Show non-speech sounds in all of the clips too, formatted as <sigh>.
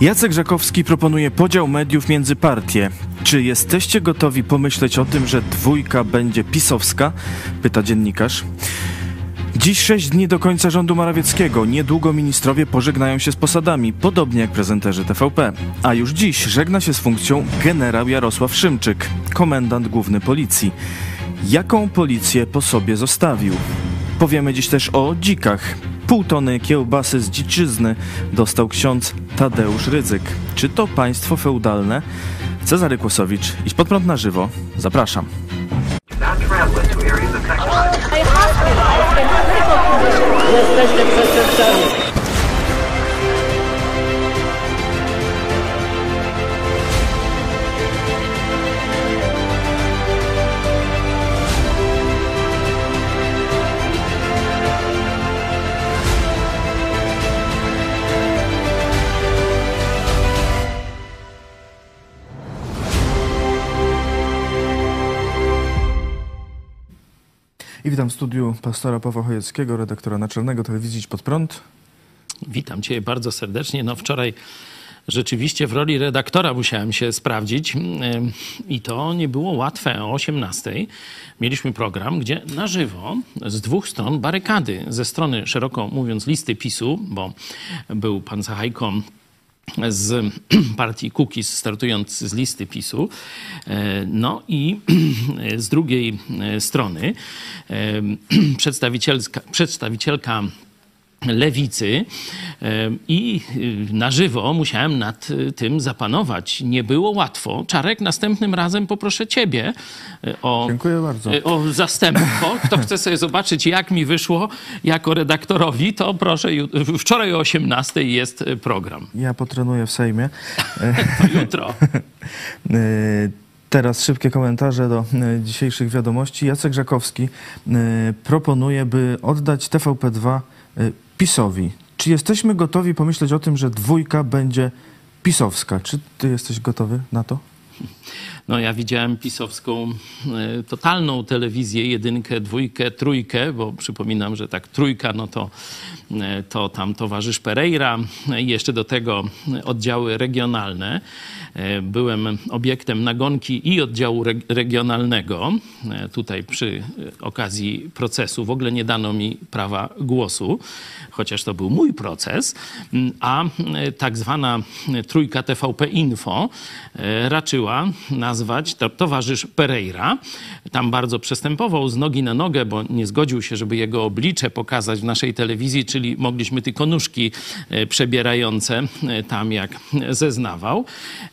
Jacek Żakowski proponuje podział mediów między partie. Czy jesteście gotowi pomyśleć o tym, że dwójka będzie pisowska? Pyta dziennikarz. Dziś sześć dni do końca rządu Morawieckiego. Niedługo ministrowie pożegnają się z posadami, podobnie jak prezenterzy TVP. A już dziś żegna się z funkcją generał Jarosław Szymczyk, komendant główny policji. Jaką policję po sobie zostawił? Powiemy dziś też o dzikach. Pół tony kiełbasy z dziczyzny dostał ksiądz Tadeusz Rydzyk. Czy to państwo feudalne? Cezary Kłosowicz, idź pod prąd na żywo. Zapraszam. Przestępcami. Witam w studiu pastora Pawła Chojeckiego, redaktora naczelnego telewizji pod prąd. Witam Cię bardzo serdecznie. No wczoraj rzeczywiście w roli redaktora musiałem się sprawdzić i to nie było łatwe. O 18 mieliśmy program, gdzie na żywo z dwóch stron barykady. Ze strony szeroko mówiąc listy PiSu, bo był pan Zachajko z <clears throat> partii Kukiz, startując z listy PiSu. E, No i <clears throat> z drugiej strony e, <clears throat> przedstawicielska, przedstawicielka lewicy e, i na żywo musiałem nad tym zapanować. Nie było łatwo. Czarek, następnym razem poproszę ciebie o, Dziękuję bardzo. o zastępstwo. Kto chce sobie zobaczyć, jak mi wyszło jako redaktorowi, to proszę, wczoraj o 18 jest program. Ja potrenuję w Sejmie. <laughs> To jutro. <laughs> Teraz szybkie komentarze do dzisiejszych wiadomości. Jacek Żakowski proponuje, by oddać TVP2 e, PiSowi. Czy jesteśmy gotowi pomyśleć o tym, że dwójka będzie pisowska? Czy ty jesteś gotowy na to? No ja widziałem pisowską e, totalną telewizję, jedynkę, dwójkę, trójkę, bo przypominam, że tak trójka, no to, e, to tam towarzysz Pereira i jeszcze do tego oddziały regionalne. E, Byłem obiektem nagonki i oddziału reg- regionalnego. Tutaj przy okazji procesu w ogóle nie dano mi prawa głosu, chociaż to był mój proces, m, a tak zwana trójka TVP Info e, raczyła nazwać to, towarzysz Pereira. Tam bardzo przestępował z nogi na nogę, bo nie zgodził się, żeby jego oblicze pokazać w naszej telewizji, czyli mogliśmy tylko nóżki e, przebierające e, tam, jak zeznawał.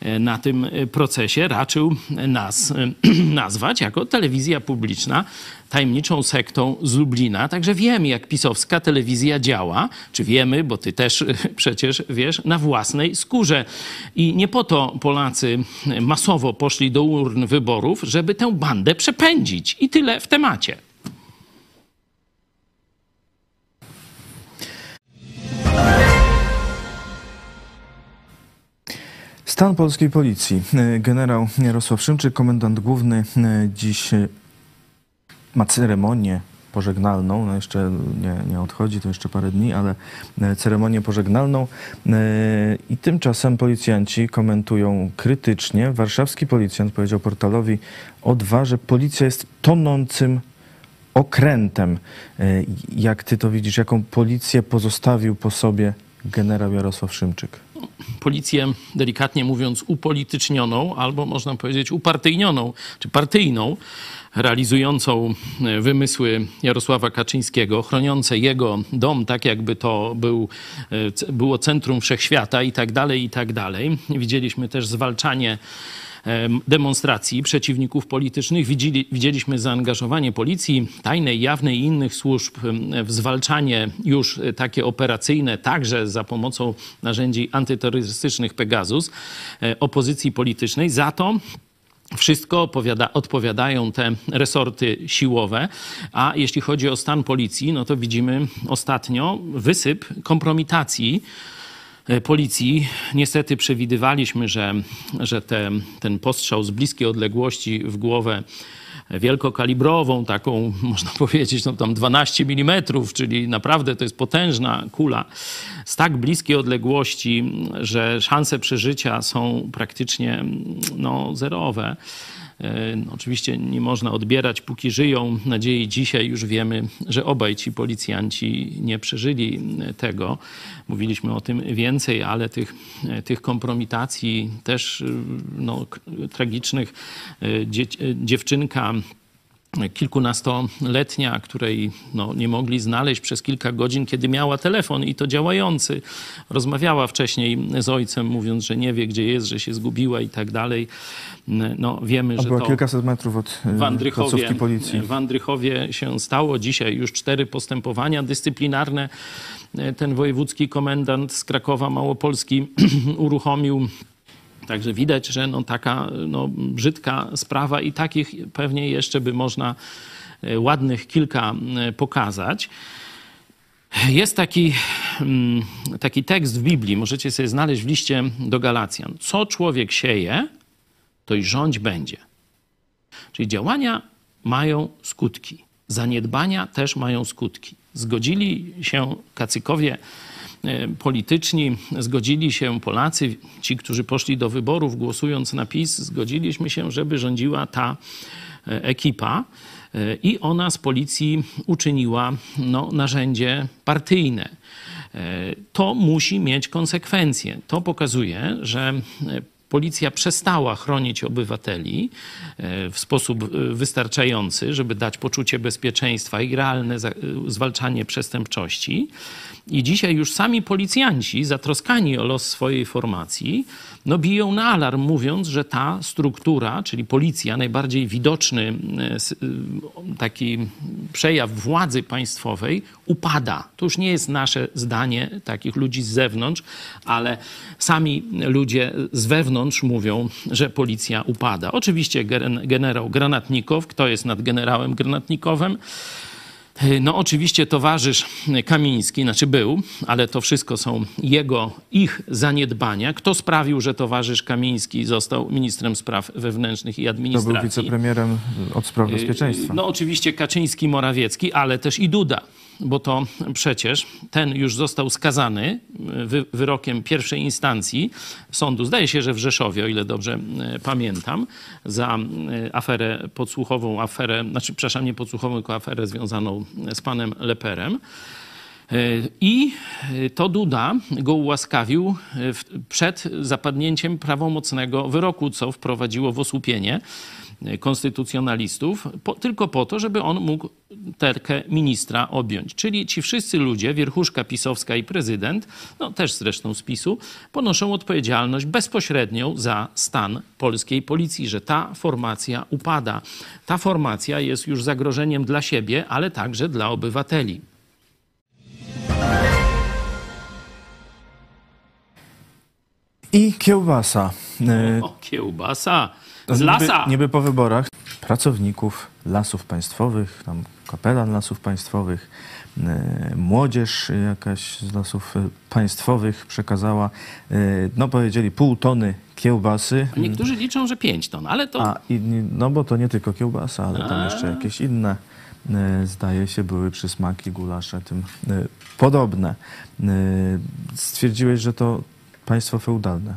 E, Na tym procesie raczył nas <clears throat> nazwać jako telewizja publiczna tajemniczą sektą z Lublina. Także wiemy, jak pisowska telewizja działa. Czy wiemy, bo ty też <laughs> przecież wiesz, na własnej skórze. I nie po to Polacy masowo poszli do urn wyborów, żeby tę bandę przepędzić. I tyle w temacie. Stan polskiej policji. Generał Jarosław Szymczyk, komendant główny, e, dziś e, ma ceremonię pożegnalną. No jeszcze nie, nie odchodzi, to jeszcze parę dni, ale e, ceremonię pożegnalną. E, I tymczasem policjanci komentują krytycznie. Warszawski policjant powiedział portalowi O2, że policja jest tonącym okrętem. E, Jak ty to widzisz? Jaką policję pozostawił po sobie generał Jarosław Szymczyk? Policję, delikatnie mówiąc, upolitycznioną, albo można powiedzieć upartyjnioną, czy partyjną, realizującą e, wymysły Jarosława Kaczyńskiego, chroniące jego dom tak, jakby to był, e, było centrum wszechświata i tak dalej, i tak dalej. Widzieliśmy też zwalczanie demonstracji przeciwników politycznych. Widzieli, widzieliśmy zaangażowanie policji tajnej, jawnej i innych służb w zwalczanie już e, takie operacyjne, także za pomocą narzędzi antyterrorystycznych Pegasus, e, opozycji politycznej. Za to wszystko opowiada, odpowiadają te resorty siłowe, a jeśli chodzi o stan policji, no to widzimy ostatnio wysyp kompromitacji e, policji. Niestety przewidywaliśmy, że, że te, ten postrzał z bliskiej odległości w głowę wielkokalibrową, taką <laughs> można powiedzieć, no tam 12 mm, czyli naprawdę to jest potężna kula z tak bliskiej odległości, że szanse przeżycia są praktycznie no, zerowe. E, oczywiście nie można odbierać, póki żyją nadziei. Dzisiaj już wiemy, że obaj ci policjanci nie przeżyli tego. Mówiliśmy o tym więcej, ale tych, tych kompromitacji też no, tragicznych. E, dzie, dziewczynka kilkunastoletnia, której no, nie mogli znaleźć przez kilka godzin, kiedy miała telefon i to działający. Rozmawiała wcześniej z ojcem, mówiąc, że nie wie, gdzie jest, że się zgubiła i tak dalej. No, wiemy, A że była to kilkaset metrów od w Andrychowie, placówki policji. w Andrychowie się stało. Dzisiaj już cztery postępowania dyscyplinarne. Ten wojewódzki komendant z Krakowa Małopolski <clears throat> uruchomił Także widać, że no taka no, brzydka sprawa i takich pewnie jeszcze by można e, ładnych kilka e, pokazać. Jest taki, mm, taki tekst w Biblii, możecie sobie znaleźć w liście do Galacjan. Co człowiek sieje, to i rządź będzie. Czyli działania mają skutki, zaniedbania też mają skutki. Zgodzili się kacykowie polityczni, zgodzili się Polacy, ci, którzy poszli do wyborów głosując na PiS, zgodziliśmy się, żeby rządziła ta e, ekipa e, i ona z policji uczyniła no, narzędzie partyjne. To musi mieć konsekwencje. To pokazuje, że policja przestała chronić obywateli w sposób wystarczający, żeby dać poczucie bezpieczeństwa i realne zwalczanie przestępczości. I dzisiaj już sami policjanci, zatroskani o los swojej formacji, no biją na alarm, mówiąc, że ta struktura, czyli policja, najbardziej widoczny e, e, taki przejaw władzy państwowej, upada. To już nie jest nasze zdanie, takich ludzi z zewnątrz, ale sami ludzie z wewnątrz mówią, że policja upada. Oczywiście generał Granatnikow, kto jest nad generałem Granatnikowem? No oczywiście towarzysz Kamiński, znaczy był, ale to wszystko są jego, ich zaniedbania. Kto sprawił, że towarzysz Kamiński został ministrem spraw wewnętrznych i administracji? To był wicepremierem od spraw bezpieczeństwa. No oczywiście Kaczyński, Morawiecki, ale też i Duda bo to przecież ten już został skazany wy, wyrokiem pierwszej instancji sądu, zdaje się, że w Rzeszowie, o ile dobrze e, pamiętam, za e, aferę podsłuchową, aferę, znaczy, przepraszam, nie podsłuchową, tylko aferę związaną z panem Leperem. E, I to Duda go ułaskawił przed zapadnięciem prawomocnego wyroku, co wprowadziło w osłupienie konstytucjonalistów, po, tylko po to, żeby on mógł terkę ministra objąć. Czyli ci wszyscy ludzie, wierchuszka pisowska i prezydent, no też zresztą z PiSu, ponoszą odpowiedzialność bezpośrednią za stan polskiej policji, że ta formacja upada. Ta formacja jest już zagrożeniem dla siebie, ale także dla obywateli. I kiełbasa. O, kiełbasa. Z niby, lasa. Niby po wyborach pracowników lasów państwowych, tam kapelan lasów państwowych, e, młodzież jakaś z lasów e, państwowych przekazała, e, no powiedzieli pół tony kiełbasy. A niektórzy liczą, że pięć ton, ale to... A, no bo to nie tylko kiełbasa, ale tam jeszcze jakieś inne, zdaje się, były przysmaki, gulasze, tym podobne. Stwierdziłeś, że to państwo feudalne.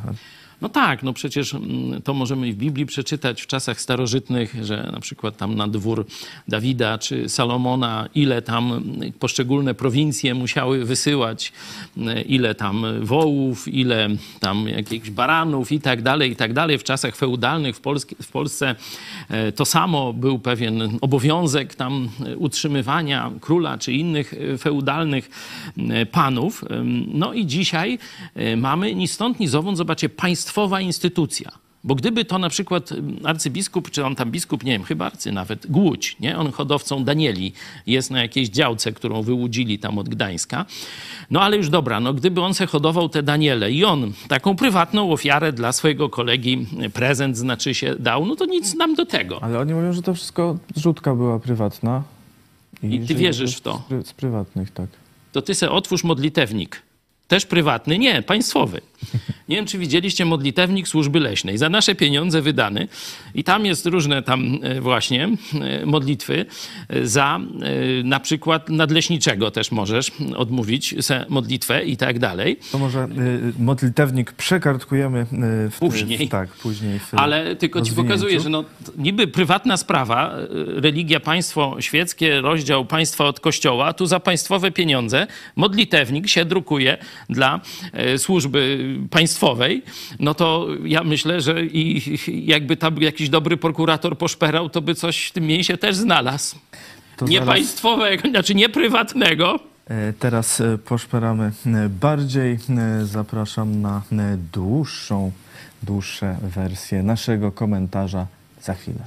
No tak, no przecież mm, to możemy w Biblii przeczytać w czasach starożytnych, że na przykład tam na dwór Dawida czy Salomona, ile tam poszczególne prowincje musiały wysyłać, mm, ile tam wołów, ile tam jakichś baranów i tak dalej, i tak dalej. W czasach feudalnych w, Polsce, w Polsce e, to samo był pewien obowiązek tam utrzymywania króla czy innych e, feudalnych e, panów. No i dzisiaj mamy ni stąd, ni zowąd, zobaczcie, państwo państwowa instytucja. Bo gdyby to na przykład mm, arcybiskup, czy on tam biskup, nie wiem, chyba arcy nawet, Głódź, nie? On hodowcą Danieli jest na jakiejś działce, którą wyłudzili tam od Gdańska. No ale już dobra, no gdyby on se hodował te Daniele i on taką prywatną ofiarę dla swojego kolegi, prezent znaczy się dał, no to nic nam do tego. Ale oni mówią, że to wszystko zrzutka była prywatna. I, I ty wierzysz w to? Z, z prywatnych, tak. To ty se otwórz modlitewnik. Też prywatny? Nie, państwowy. Nie wiem, czy widzieliście modlitewnik służby leśnej. Za nasze pieniądze wydany. I tam jest różne tam e, właśnie e, modlitwy. E, za na przykład nadleśniczego też możesz odmówić modlitwę i tak dalej. To może modlitewnik przekartkujemy w, później. W, tak, później. Ale tylko ci pokazuję, że no, niby prywatna sprawa, religia, państwo świeckie, rozdział państwa od kościoła, tu za państwowe pieniądze modlitewnik się drukuje dla służby państwowej, no to ja myślę, że i jakby tam jakiś dobry prokurator poszperał, to by coś w tym mięsie też znalazł. To nie zaraz... państwowego, znaczy nie prywatnego. E, teraz e, poszperamy e, bardziej. Zapraszam na dłuższą, dłuższe wersję naszego komentarza za chwilę.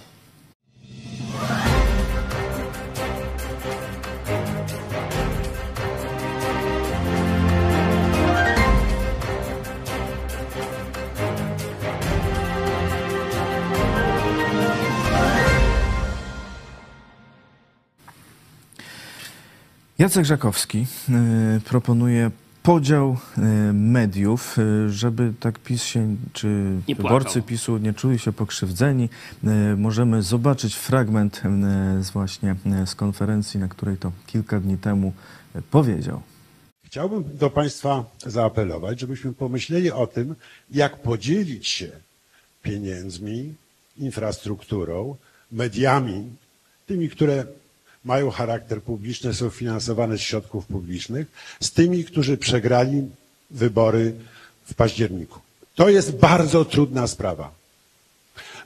Jacek Żakowski y, proponuje podział y, mediów, y, żeby tak PiS się, czy nie wyborcy płakał. PiSu nie czuli się pokrzywdzeni. Możemy zobaczyć fragment z właśnie z konferencji, na której to kilka dni temu powiedział. Chciałbym do Państwa zaapelować, żebyśmy pomyśleli o tym, jak podzielić się pieniędzmi, infrastrukturą, mediami, tymi, które mają charakter publiczny, są finansowane z środków publicznych, z tymi, którzy przegrali wybory w październiku. To jest bardzo trudna sprawa.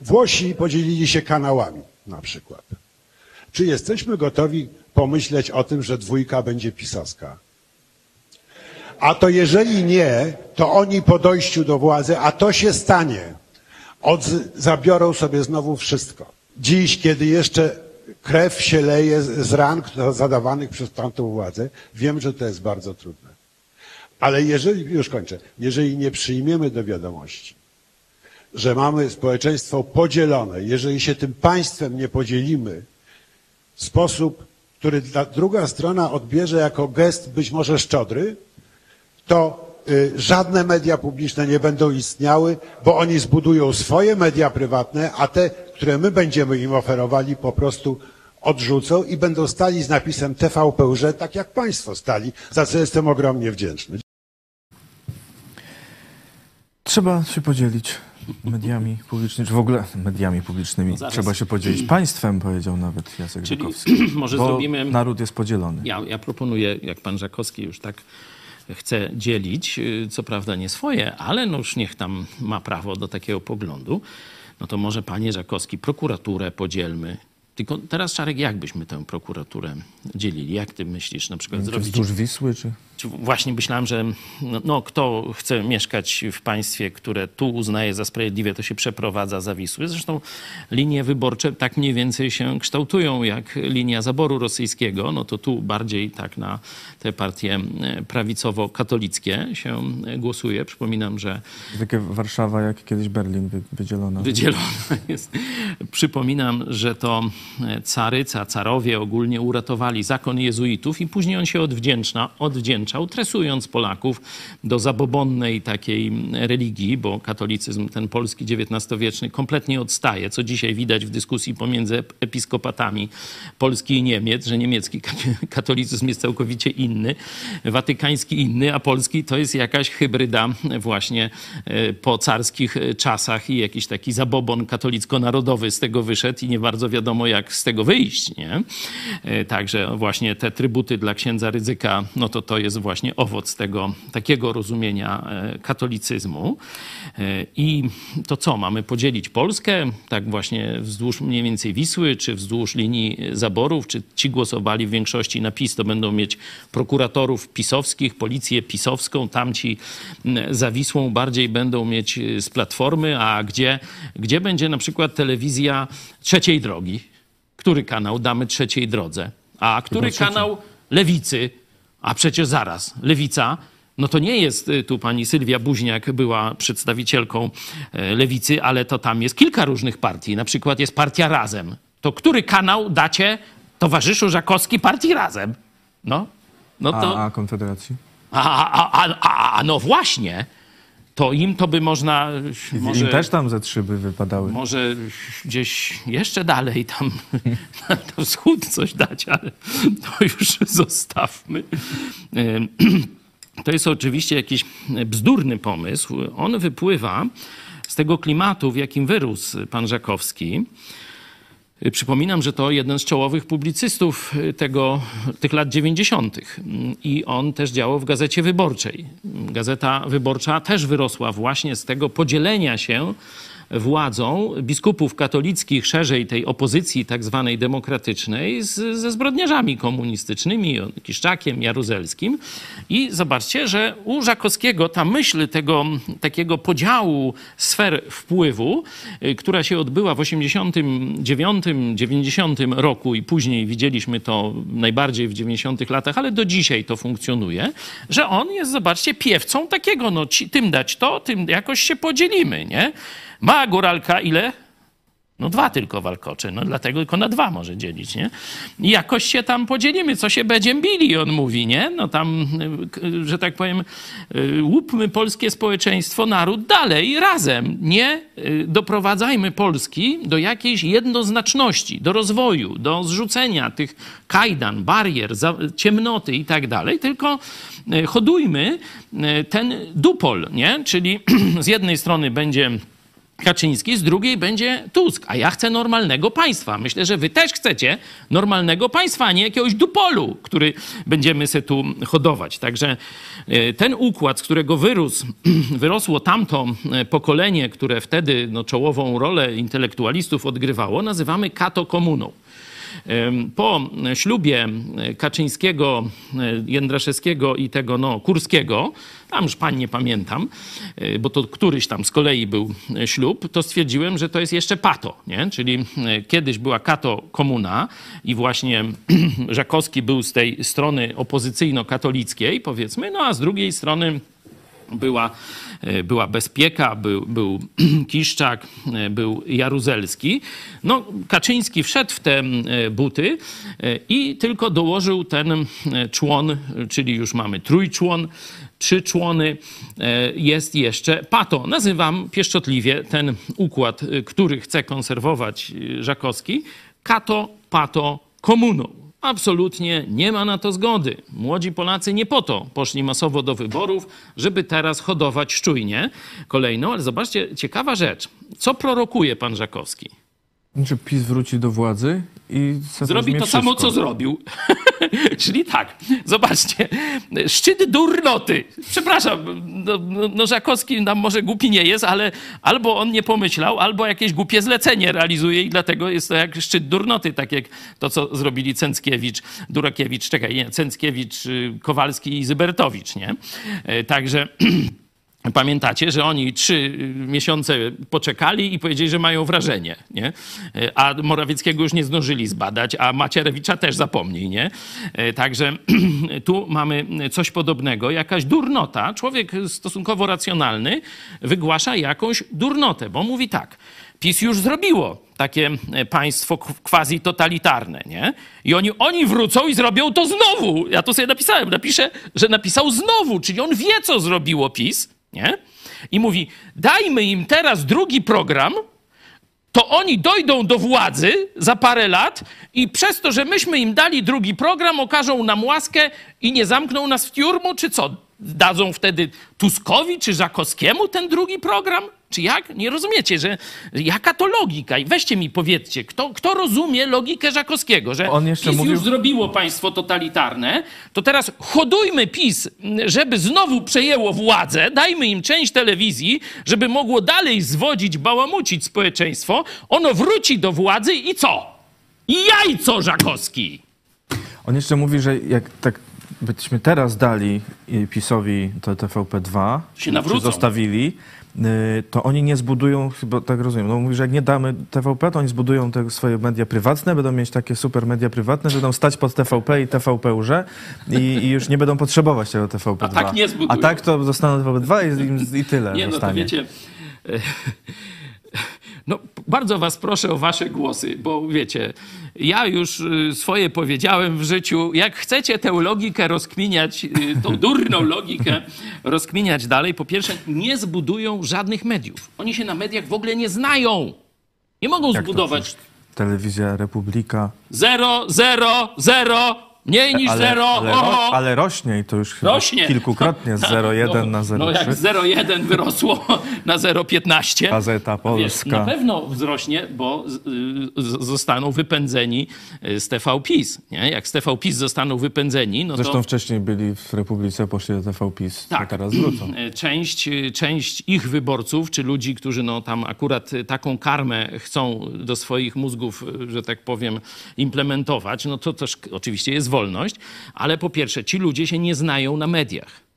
Włosi podzielili się kanałami na przykład. Czy jesteśmy gotowi pomyśleć o tym, że dwójka będzie pisowska? A to jeżeli nie, to oni po dojściu do władzy, a to się stanie, od, zabiorą sobie znowu wszystko. Dziś, kiedy jeszcze krew się leje z ran zadawanych przez tamtą władzę. Wiem, że to jest bardzo trudne. Ale jeżeli, już kończę, jeżeli nie przyjmiemy do wiadomości, że mamy społeczeństwo podzielone, jeżeli się tym państwem nie podzielimy w sposób, który druga strona odbierze jako gest być może szczodry, to y, żadne media publiczne nie będą istniały, bo oni zbudują swoje media prywatne, a te które my będziemy im oferowali, po prostu odrzucą i będą stali z napisem TVP że tak jak Państwo stali, za co jestem ogromnie wdzięczny. Trzeba się podzielić mediami publicznymi, czy w ogóle mediami publicznymi. No Trzeba się podzielić państwem, powiedział nawet Jacek Czyli Żakowski. <clears throat> może zrobimy... naród jest podzielony. Ja, ja proponuję, jak pan Żakowski już tak chce dzielić, y, co prawda nie swoje, ale no już niech tam ma prawo do takiego poglądu, no to może panie Żakowski, prokuraturę podzielmy. Tylko teraz, Czarek, jak byśmy tę prokuraturę dzielili? Jak ty myślisz na przykład czy zrobić? Wzdłuż Wisły, czy? Właśnie myślałem, że no, no, kto chce mieszkać w państwie, które tu uznaje za sprawiedliwe, to się przeprowadza za Wisły. Zresztą linie wyborcze tak mniej więcej się kształtują jak linia zaboru rosyjskiego. No to tu bardziej tak na te partie e, prawicowo-katolickie się głosuje. Przypominam, że... Takie Warszawa jak kiedyś Berlin wydzielona. Wydzielona jest. Przypominam, że to caryca, carowie ogólnie uratowali zakon jezuitów i później on się odwdzięcza, odwdzięcza ograniczał, tresując Polaków do zabobonnej takiej religii, bo katolicyzm ten polski XIX-wieczny kompletnie odstaje, co dzisiaj widać w dyskusji pomiędzy episkopatami Polski i Niemiec, że niemiecki katolicyzm jest całkowicie inny, watykański inny, a polski to jest jakaś hybryda właśnie e, po carskich czasach i jakiś taki zabobon katolicko-narodowy z tego wyszedł i nie bardzo wiadomo jak z tego wyjść, nie? E, także właśnie te trybuty dla księdza Ryzyka, no to to jest właśnie owoc tego takiego rozumienia e, katolicyzmu. E, I to co, mamy podzielić Polskę, tak właśnie wzdłuż mniej więcej Wisły, czy wzdłuż linii zaborów, czy ci głosowali w większości na PiS, to będą mieć prokuratorów pisowskich, policję pisowską, tamci za Wisłą bardziej będą mieć z Platformy, a gdzie, gdzie będzie na przykład telewizja trzeciej drogi? Który kanał damy trzeciej drodze? A który kanał lewicy a przecież zaraz, lewica, no to nie jest, y, tu pani Sylwia Buźniak była przedstawicielką e, lewicy, ale to tam jest kilka różnych partii. Na przykład jest partia Razem. To który kanał dacie towarzyszu Żakowski partii Razem? No, no to... A, a Konfederacji? A, a, a, a, a no właśnie to im to by można... Może, Im też tam ze trzy by wypadały. Może gdzieś jeszcze dalej tam na wschód coś dać, ale to już zostawmy. <clears throat> To jest oczywiście jakiś bzdurny pomysł. On wypływa z tego klimatu, w jakim wyrósł pan Żakowski. Przypominam, że to jeden z czołowych publicystów tego, tych lat 90. I on też działał w Gazecie Wyborczej. Gazeta Wyborcza też wyrosła właśnie z tego podzielenia się władzą biskupów katolickich, szerzej tej opozycji tak zwanej demokratycznej, z, ze zbrodniarzami komunistycznymi, Kiszczakiem, Jaruzelskim. I zobaczcie, że u Żakowskiego ta myśl tego takiego podziału sfer wpływu, y, która się odbyła w 89, 90 roku i później widzieliśmy to najbardziej w 90 latach, ale do dzisiaj to funkcjonuje, że on jest, zobaczcie, piewcą takiego, no ci, tym dać to, tym jakoś się podzielimy, nie? Ma góralka ile? No dwa tylko walkocze, no dlatego tylko na dwa może dzielić, nie? I jakoś się tam podzielimy, co się będziemy bili, on mówi, nie? No tam, że tak powiem, y, łupmy polskie społeczeństwo, naród dalej, razem. Nie y, doprowadzajmy Polski do jakiejś jednoznaczności, do rozwoju, do zrzucenia tych kajdan, barier, ciemnoty i tak dalej, tylko y, hodujmy ten dupol, nie? Czyli <clears throat> z jednej strony będzie Kaczyński, z drugiej będzie Tusk. A ja chcę normalnego państwa. Myślę, że wy też chcecie normalnego państwa, a nie jakiegoś dupolu, który będziemy se tu hodować. Także e, ten układ, z którego wyrósł, <clears throat> wyrosło tamto e, pokolenie, które wtedy no, czołową rolę intelektualistów odgrywało, nazywamy kato komuną. Po ślubie Kaczyńskiego, e, Jędraszewskiego i tego no, Kurskiego, tam już pań nie pamiętam, e, bo to któryś tam z kolei był e, ślub, to stwierdziłem, że to jest jeszcze pato, nie? czyli kiedyś była kato komuna i właśnie <clears throat> Żakowski był z tej strony opozycyjno-katolickiej, powiedzmy, no a z drugiej strony była, e, była Bezpieka, był, był <clears throat> Kiszczak, e, był Jaruzelski. No, Kaczyński wszedł w te e, buty i tylko dołożył ten człon, czyli już mamy trójczłon, trzy człony, jest jeszcze pato. Nazywam pieszczotliwie ten układ, który chce konserwować Żakowski, kato, pato, komuną. Absolutnie nie ma na to zgody. Młodzi Polacy nie po to poszli masowo do wyborów, żeby teraz hodować szczujnie kolejną, ale zobaczcie, ciekawa rzecz. Co prorokuje pan Żakowski? Że PiS wróci do władzy i zrobi to wszystko. samo, co zrobił. <laughs> Czyli tak, zobaczcie, szczyt durnoty. Przepraszam, no, no, no Żakowski nam może głupi nie jest, ale albo on nie pomyślał, albo jakieś głupie zlecenie realizuje i dlatego jest to jak szczyt durnoty, tak jak to, co zrobili Cęckiewicz, Durakiewicz, czekaj, nie, Cęckiewicz, y, Kowalski i Zybertowicz, nie? E, także... <clears throat> Pamiętacie, że oni trzy miesiące poczekali i powiedzieli, że mają wrażenie, nie? A Morawieckiego już nie zdążyli zbadać, a Macierewicza też zapomnij, nie? Także <clears throat> tu mamy coś podobnego. Jakaś durnota, człowiek stosunkowo racjonalny wygłasza jakąś durnotę, bo mówi tak, PiS już zrobiło takie państwo quasi totalitarne, nie? I oni, oni wrócą i zrobią to znowu. Ja to sobie napisałem, napiszę, że napisał znowu, czyli on wie, co zrobiło PiS, nie? I mówi: dajmy im teraz drugi program, to oni dojdą do władzy za parę lat i przez to, że myśmy im dali drugi program, okażą nam łaskę i nie zamkną nas w tiurmu, czy co? Dadzą wtedy Tuskowi czy Żakowskiemu ten drugi program? Czy jak? Nie rozumiecie, że jaka to logika? I weźcie mi powiedzcie, kto, kto rozumie logikę Żakowskiego, że On PiS mówił... już zrobiło państwo totalitarne, to teraz hodujmy PiS, żeby znowu przejęło władzę, dajmy im część telewizji, żeby mogło dalej zwodzić, bałamucić społeczeństwo, ono wróci do władzy i co? I jajco Żakowski! On jeszcze mówi, że jak tak byśmy teraz dali PiSowi to TVP2, się nawrócą. czy zostawili, Y, to oni nie zbudują, chyba tak rozumiem, no mówi, że jak nie damy TVP, to oni zbudują te swoje media prywatne, będą mieć takie super media prywatne, że będą stać pod TVP i TVP urze i, i już nie będą potrzebować tego TVP2. A tak nie zbudują. A tak to zostaną TVP2 i, i, i tyle Nie, zostanie. no to wiecie... No, bardzo was proszę o wasze głosy, bo wiecie, ja już y, swoje powiedziałem w życiu. Jak chcecie tę logikę rozkminiać, y, tą durną logikę rozkminiać dalej, po pierwsze, nie zbudują żadnych mediów. Oni się na mediach w ogóle nie znają. Nie mogą Jak zbudować Telewizja Republika. zero, zero, zero, mniej niż Ale, zero. ale, ro, ale rośnie i to już Rośnie. kilkukrotnie z <laughs> 0,1 na No, no jak 0,3. 0,1 wyrosło <laughs> na 0,15. Gazeta Wiesz, Polska. na pewno wzrośnie, bo z, z, zostaną wypędzeni z TV PiS. Nie? Jak z TV PiS zostaną wypędzeni, no Zresztą to wcześniej byli w Republice, poszli do TV PiS, Tak. teraz wrócą. <clears throat> część, część ich wyborców, czy ludzi, którzy no, tam akurat taką karmę chcą do swoich mózgów, że tak powiem, implementować, no to też oczywiście jest wolność, ale po pierwsze, ci ludzie się nie znają na mediach.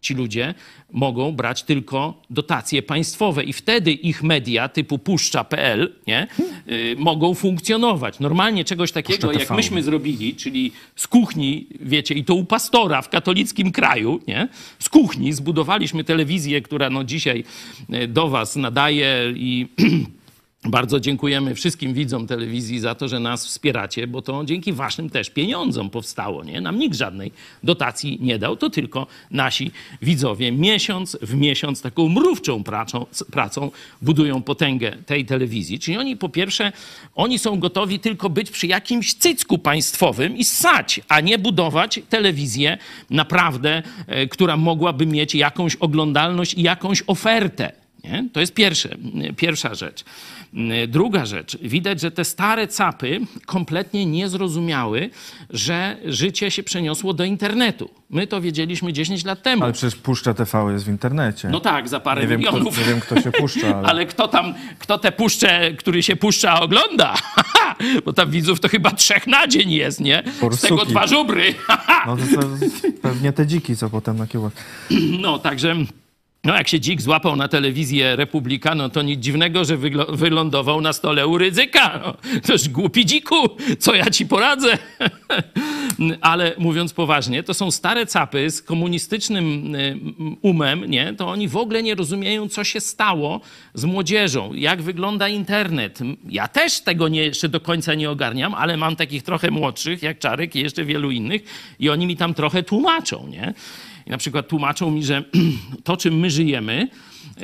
Ci ludzie mogą brać tylko dotacje państwowe i wtedy ich media typu puszcza.pl nie, y, mogą funkcjonować. Normalnie czegoś takiego, jak myśmy zrobili, czyli z kuchni, wiecie, i to u pastora w katolickim kraju, nie, z kuchni zbudowaliśmy telewizję, która no dzisiaj y, do was nadaje i <clears throat> Bardzo dziękujemy wszystkim widzom telewizji za to, że nas wspieracie, bo to dzięki waszym też pieniądzom powstało. Nie? Nam nikt żadnej dotacji nie dał, to tylko nasi widzowie miesiąc w miesiąc taką mrówczą pracą, pracą budują potęgę tej telewizji. Czyli oni po pierwsze, oni są gotowi tylko być przy jakimś cycku państwowym i ssać, a nie budować telewizję naprawdę, e, która mogłaby mieć jakąś oglądalność i jakąś ofertę. Nie? To jest pierwsze, pierwsza rzecz. Druga rzecz. Widać, że te stare capy kompletnie nie zrozumiały, że życie się przeniosło do internetu. My to wiedzieliśmy 10 lat temu. Ale przecież Puszcza TV jest w internecie. No tak, za parę nie, wiem, kto, milionów. nie wiem, kto się puszcza, <laughs> ale... Ale kto tam, kto te puszcze, który się puszcza, ogląda? <laughs> Bo tam widzów to chyba trzech na dzień jest, nie? Z tego dwa żubry. No to, to pewnie te dziki, co potem na kiełach. <laughs> No, także... No, jak się dzik złapał na telewizję Republika, no to nic dziwnego, że wylądował na stole u Rydzyka. No, toż głupi dziku, co ja ci poradzę? <laughs> Ale mówiąc poważnie, to są stare capy z komunistycznym y, umem, nie? To oni w ogóle nie rozumieją, co się stało z młodzieżą, jak wygląda internet. Ja też tego nie, jeszcze do końca nie ogarniam, ale mam takich trochę młodszych, jak Czarek i jeszcze wielu innych i oni mi tam trochę tłumaczą, nie? Na przykład tłumaczą mi, że <clears throat> to, czym my żyjemy,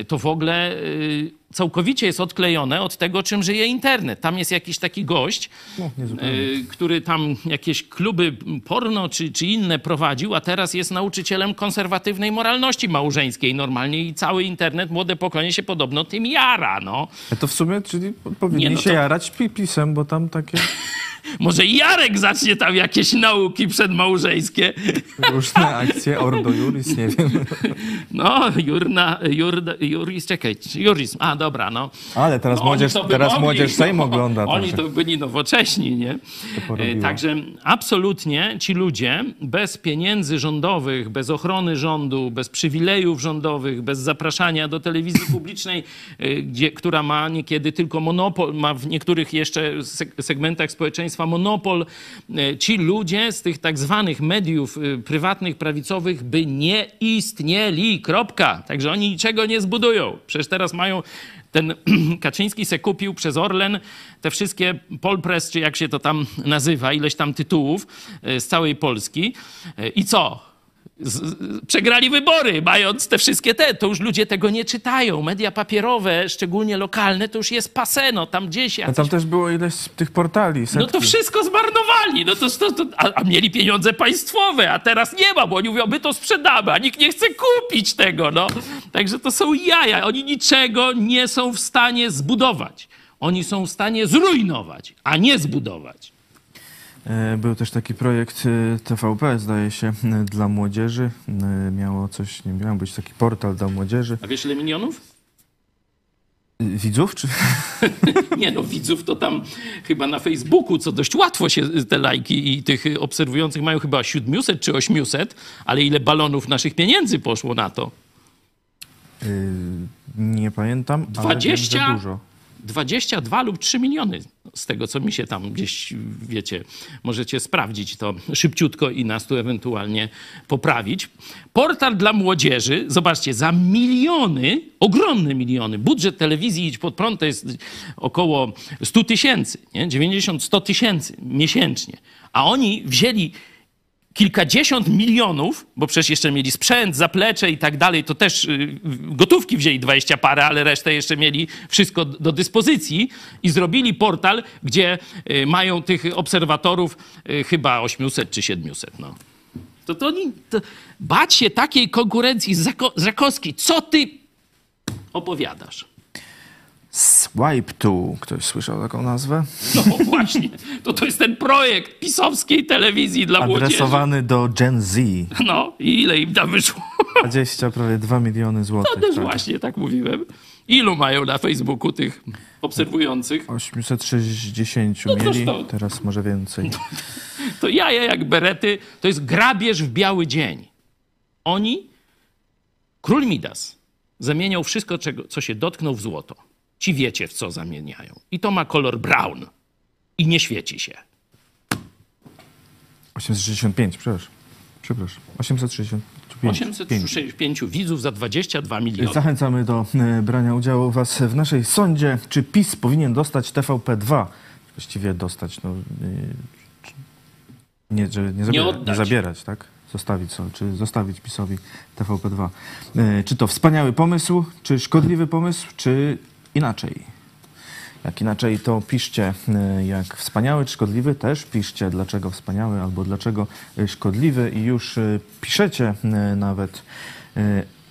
to w ogóle y, całkowicie jest odklejone od tego, czym żyje internet. Tam jest jakiś taki gość, No, y, który tam jakieś kluby porno czy, czy inne prowadził, a teraz jest nauczycielem konserwatywnej moralności małżeńskiej normalnie i cały internet, młode pokolenie się podobno tym jara, no. A to w sumie, czyli powinni no się to- jarać pi- pisem, bo tam takie <laughs> Może i Jarek zacznie tam jakieś nauki przedmałżeńskie. <laughs> różne akcje, Ordo Juris, nie wiem. <laughs> No, Jurna, Jurda, Juris, czekaj, Juris, a dobra, no. Ale teraz No, młodzież, teraz mogli. młodzież Sejm ogląda. Oni także to byli nowocześni, nie? E, Także absolutnie ci ludzie bez pieniędzy rządowych, bez ochrony rządu, bez przywilejów rządowych, bez zapraszania do telewizji <laughs> publicznej, e, gdzie, która ma niekiedy tylko monopol, ma w niektórych jeszcze seg- segmentach społeczeństwa monopol, e, ci ludzie z tych tak zwanych mediów prywatnych, prawicowych by nie istnieli. Kropka. Także oni niczego nie zbudują. Przecież teraz mają ten <clears throat> Kaczyński se kupił przez Orlen te wszystkie Polpress, czy jak się to tam nazywa, ileś tam tytułów e, z całej Polski. E, I co? Z, przegrali wybory, mając te wszystkie te. To już ludzie tego nie czytają. Media papierowe, szczególnie lokalne, to już jest paseno. Tam gdzieś A jacyś tam też było ileś tych portali, setki. no to wszystko zmarnowali. No to, to, to, a, a mieli pieniądze państwowe, a teraz nie ma, bo oni mówią, my to sprzedamy, a nikt nie chce kupić tego. No. Także to są jaja. Oni niczego nie są w stanie zbudować. Oni są w stanie zrujnować, a nie zbudować. E, Był też taki projekt e, TVP, zdaje się, e, dla młodzieży. Miało coś, nie miał być taki portal dla młodzieży. A wiesz ile milionów? Widzów, czy... <laughs> Nie no, widzów to tam chyba na Facebooku, co dość łatwo się te lajki i tych obserwujących mają chyba 700 czy 800, ale ile balonów naszych pieniędzy poszło na to? E, Nie pamiętam, ale wiem, 20? dużo. 22 lub 3 miliony. Z tego, co mi się tam gdzieś, wiecie, możecie sprawdzić to szybciutko i nas tu ewentualnie poprawić. Portal dla młodzieży, zobaczcie, za miliony, ogromne miliony. Budżet telewizji Idź Pod Prąd to jest około 100 tysięcy, nie? 90-100 tysięcy miesięcznie. A oni wzięli kilkadziesiąt milionów, bo przecież jeszcze mieli sprzęt, zaplecze i tak dalej, to też y, gotówki wzięli 20 parę, ale resztę jeszcze mieli wszystko do dyspozycji i zrobili portal, gdzie y, mają tych obserwatorów y, chyba 800 czy 700. No. To, to, to bać się takiej konkurencji Zako- Żakowskiej. Co ty opowiadasz? Swipe to. Ktoś słyszał taką nazwę? No właśnie, to to jest ten projekt pisowskiej telewizji dla młodzieży. Adresowany do Gen Z. No i ile im tam wyszło? 20, prawie 2 miliony złotych. To też tak. właśnie tak mówiłem. Ilu mają na Facebooku tych obserwujących? 860 No to mieli, to- teraz może więcej. To jaja jak berety, to jest grabież w biały dzień. Oni, król Midas, zamieniał wszystko, czego, co się dotknął w złoto. Ci wiecie, w co zamieniają. I to ma kolor brown. I nie świeci się. 865, przepraszam. Przepraszam. 865. 865 widzów za 22 miliony. Zachęcamy do e, brania udziału was w naszej sądzie. Czy PiS powinien dostać TVP2? Właściwie dostać, no... e, Nie, że nie, zabierać, nie, oddać. zabierać, tak? Zostawić, so- czy zostawić PiSowi TVP2. E, Czy to wspaniały pomysł, czy szkodliwy pomysł, czy inaczej? Jak inaczej, to piszcie, e, jak wspaniały czy szkodliwy, też piszcie, dlaczego wspaniały albo dlaczego e, szkodliwy i już e, piszecie nawet.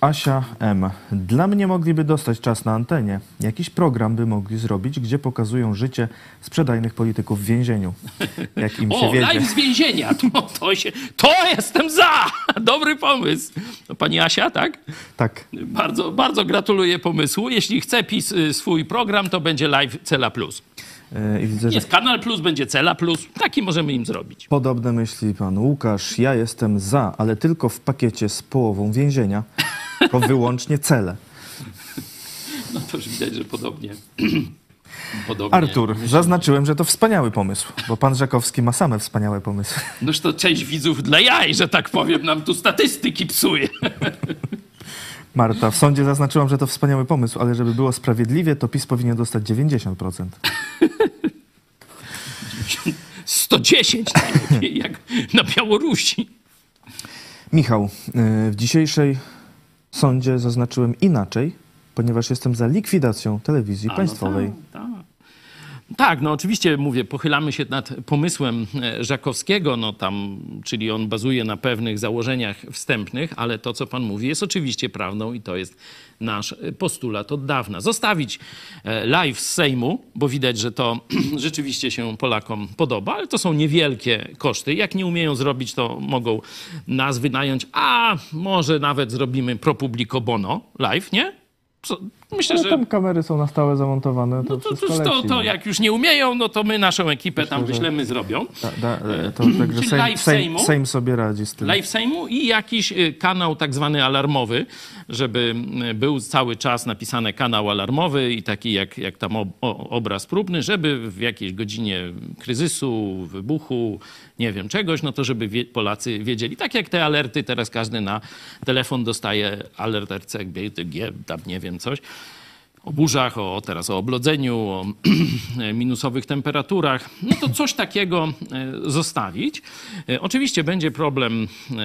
Asia M. Dla mnie mogliby dostać czas na antenie. Jakiś program by mogli zrobić, gdzie pokazują życie sprzedajnych polityków w więzieniu. <laughs> Jak im się O, wiedzie. live z więzienia. To, <laughs> to, się, to jestem za! <laughs> Dobry pomysł. To pani Asia, tak? Tak. Bardzo, bardzo gratuluję pomysłu. Jeśli chce PiS y, swój program, to będzie live Cela Plus. E, I widzę, że Jest Kanal Plus, będzie Cela Plus. Taki możemy im zrobić. podobne myśli pan Łukasz. Ja jestem za, ale tylko w pakiecie z połową więzienia. To wyłącznie cele. No to już widać, że podobnie. <clears throat> podobnie. Artur, zaznaczyłem, że to wspaniały pomysł, bo pan Żakowski ma same wspaniałe pomysły. Noż to część widzów dla jaj, że tak powiem, nam tu statystyki psuje. <laughs> Marta, w sądzie zaznaczyłam, że to wspaniały pomysł, ale żeby było sprawiedliwie, to PiS powinien dostać 90%. 110 najlepiej, jak na Białorusi. Michał, y, w dzisiejszej sądzie zaznaczyłem inaczej, ponieważ jestem za likwidacją telewizji A, no państwowej. tak, tak. Tak, no oczywiście mówię, pochylamy się nad pomysłem e, Żakowskiego, no tam, czyli on bazuje na pewnych założeniach wstępnych, ale to, co pan mówi, jest oczywiście prawdą i to jest nasz e, postulat od dawna. Zostawić e, live z Sejmu, bo widać, że to <clears throat> rzeczywiście się Polakom podoba, ale to są niewielkie koszty. Jak nie umieją zrobić, to mogą nas wynająć, a może nawet zrobimy pro publico bono live, nie? Myślę, że... tam kamery są na stałe zamontowane, to No to, to, to, to jak już nie umieją, no to my naszą ekipę tam że- wyślemy, zrobią. Da, da, e, to <clears throat> także Sejm, live Sejm, Sejmu? Sejm sobie radzi z tym. Live Sejmu i jakiś y, kanał tak zwany alarmowy, żeby y, był cały czas napisane kanał alarmowy i taki jak, jak tam ob, obraz próbny, żeby w jakiejś godzinie kryzysu, wybuchu, nie wiem, czegoś, no to żeby Polacy wiedzieli. Tak jak te alerty, teraz każdy na telefon dostaje alert RCG, tam nie wiem, coś o burzach, o teraz o oblodzeniu, o <clears throat> minusowych temperaturach, no to coś takiego e, zostawić. E, Oczywiście będzie problem e,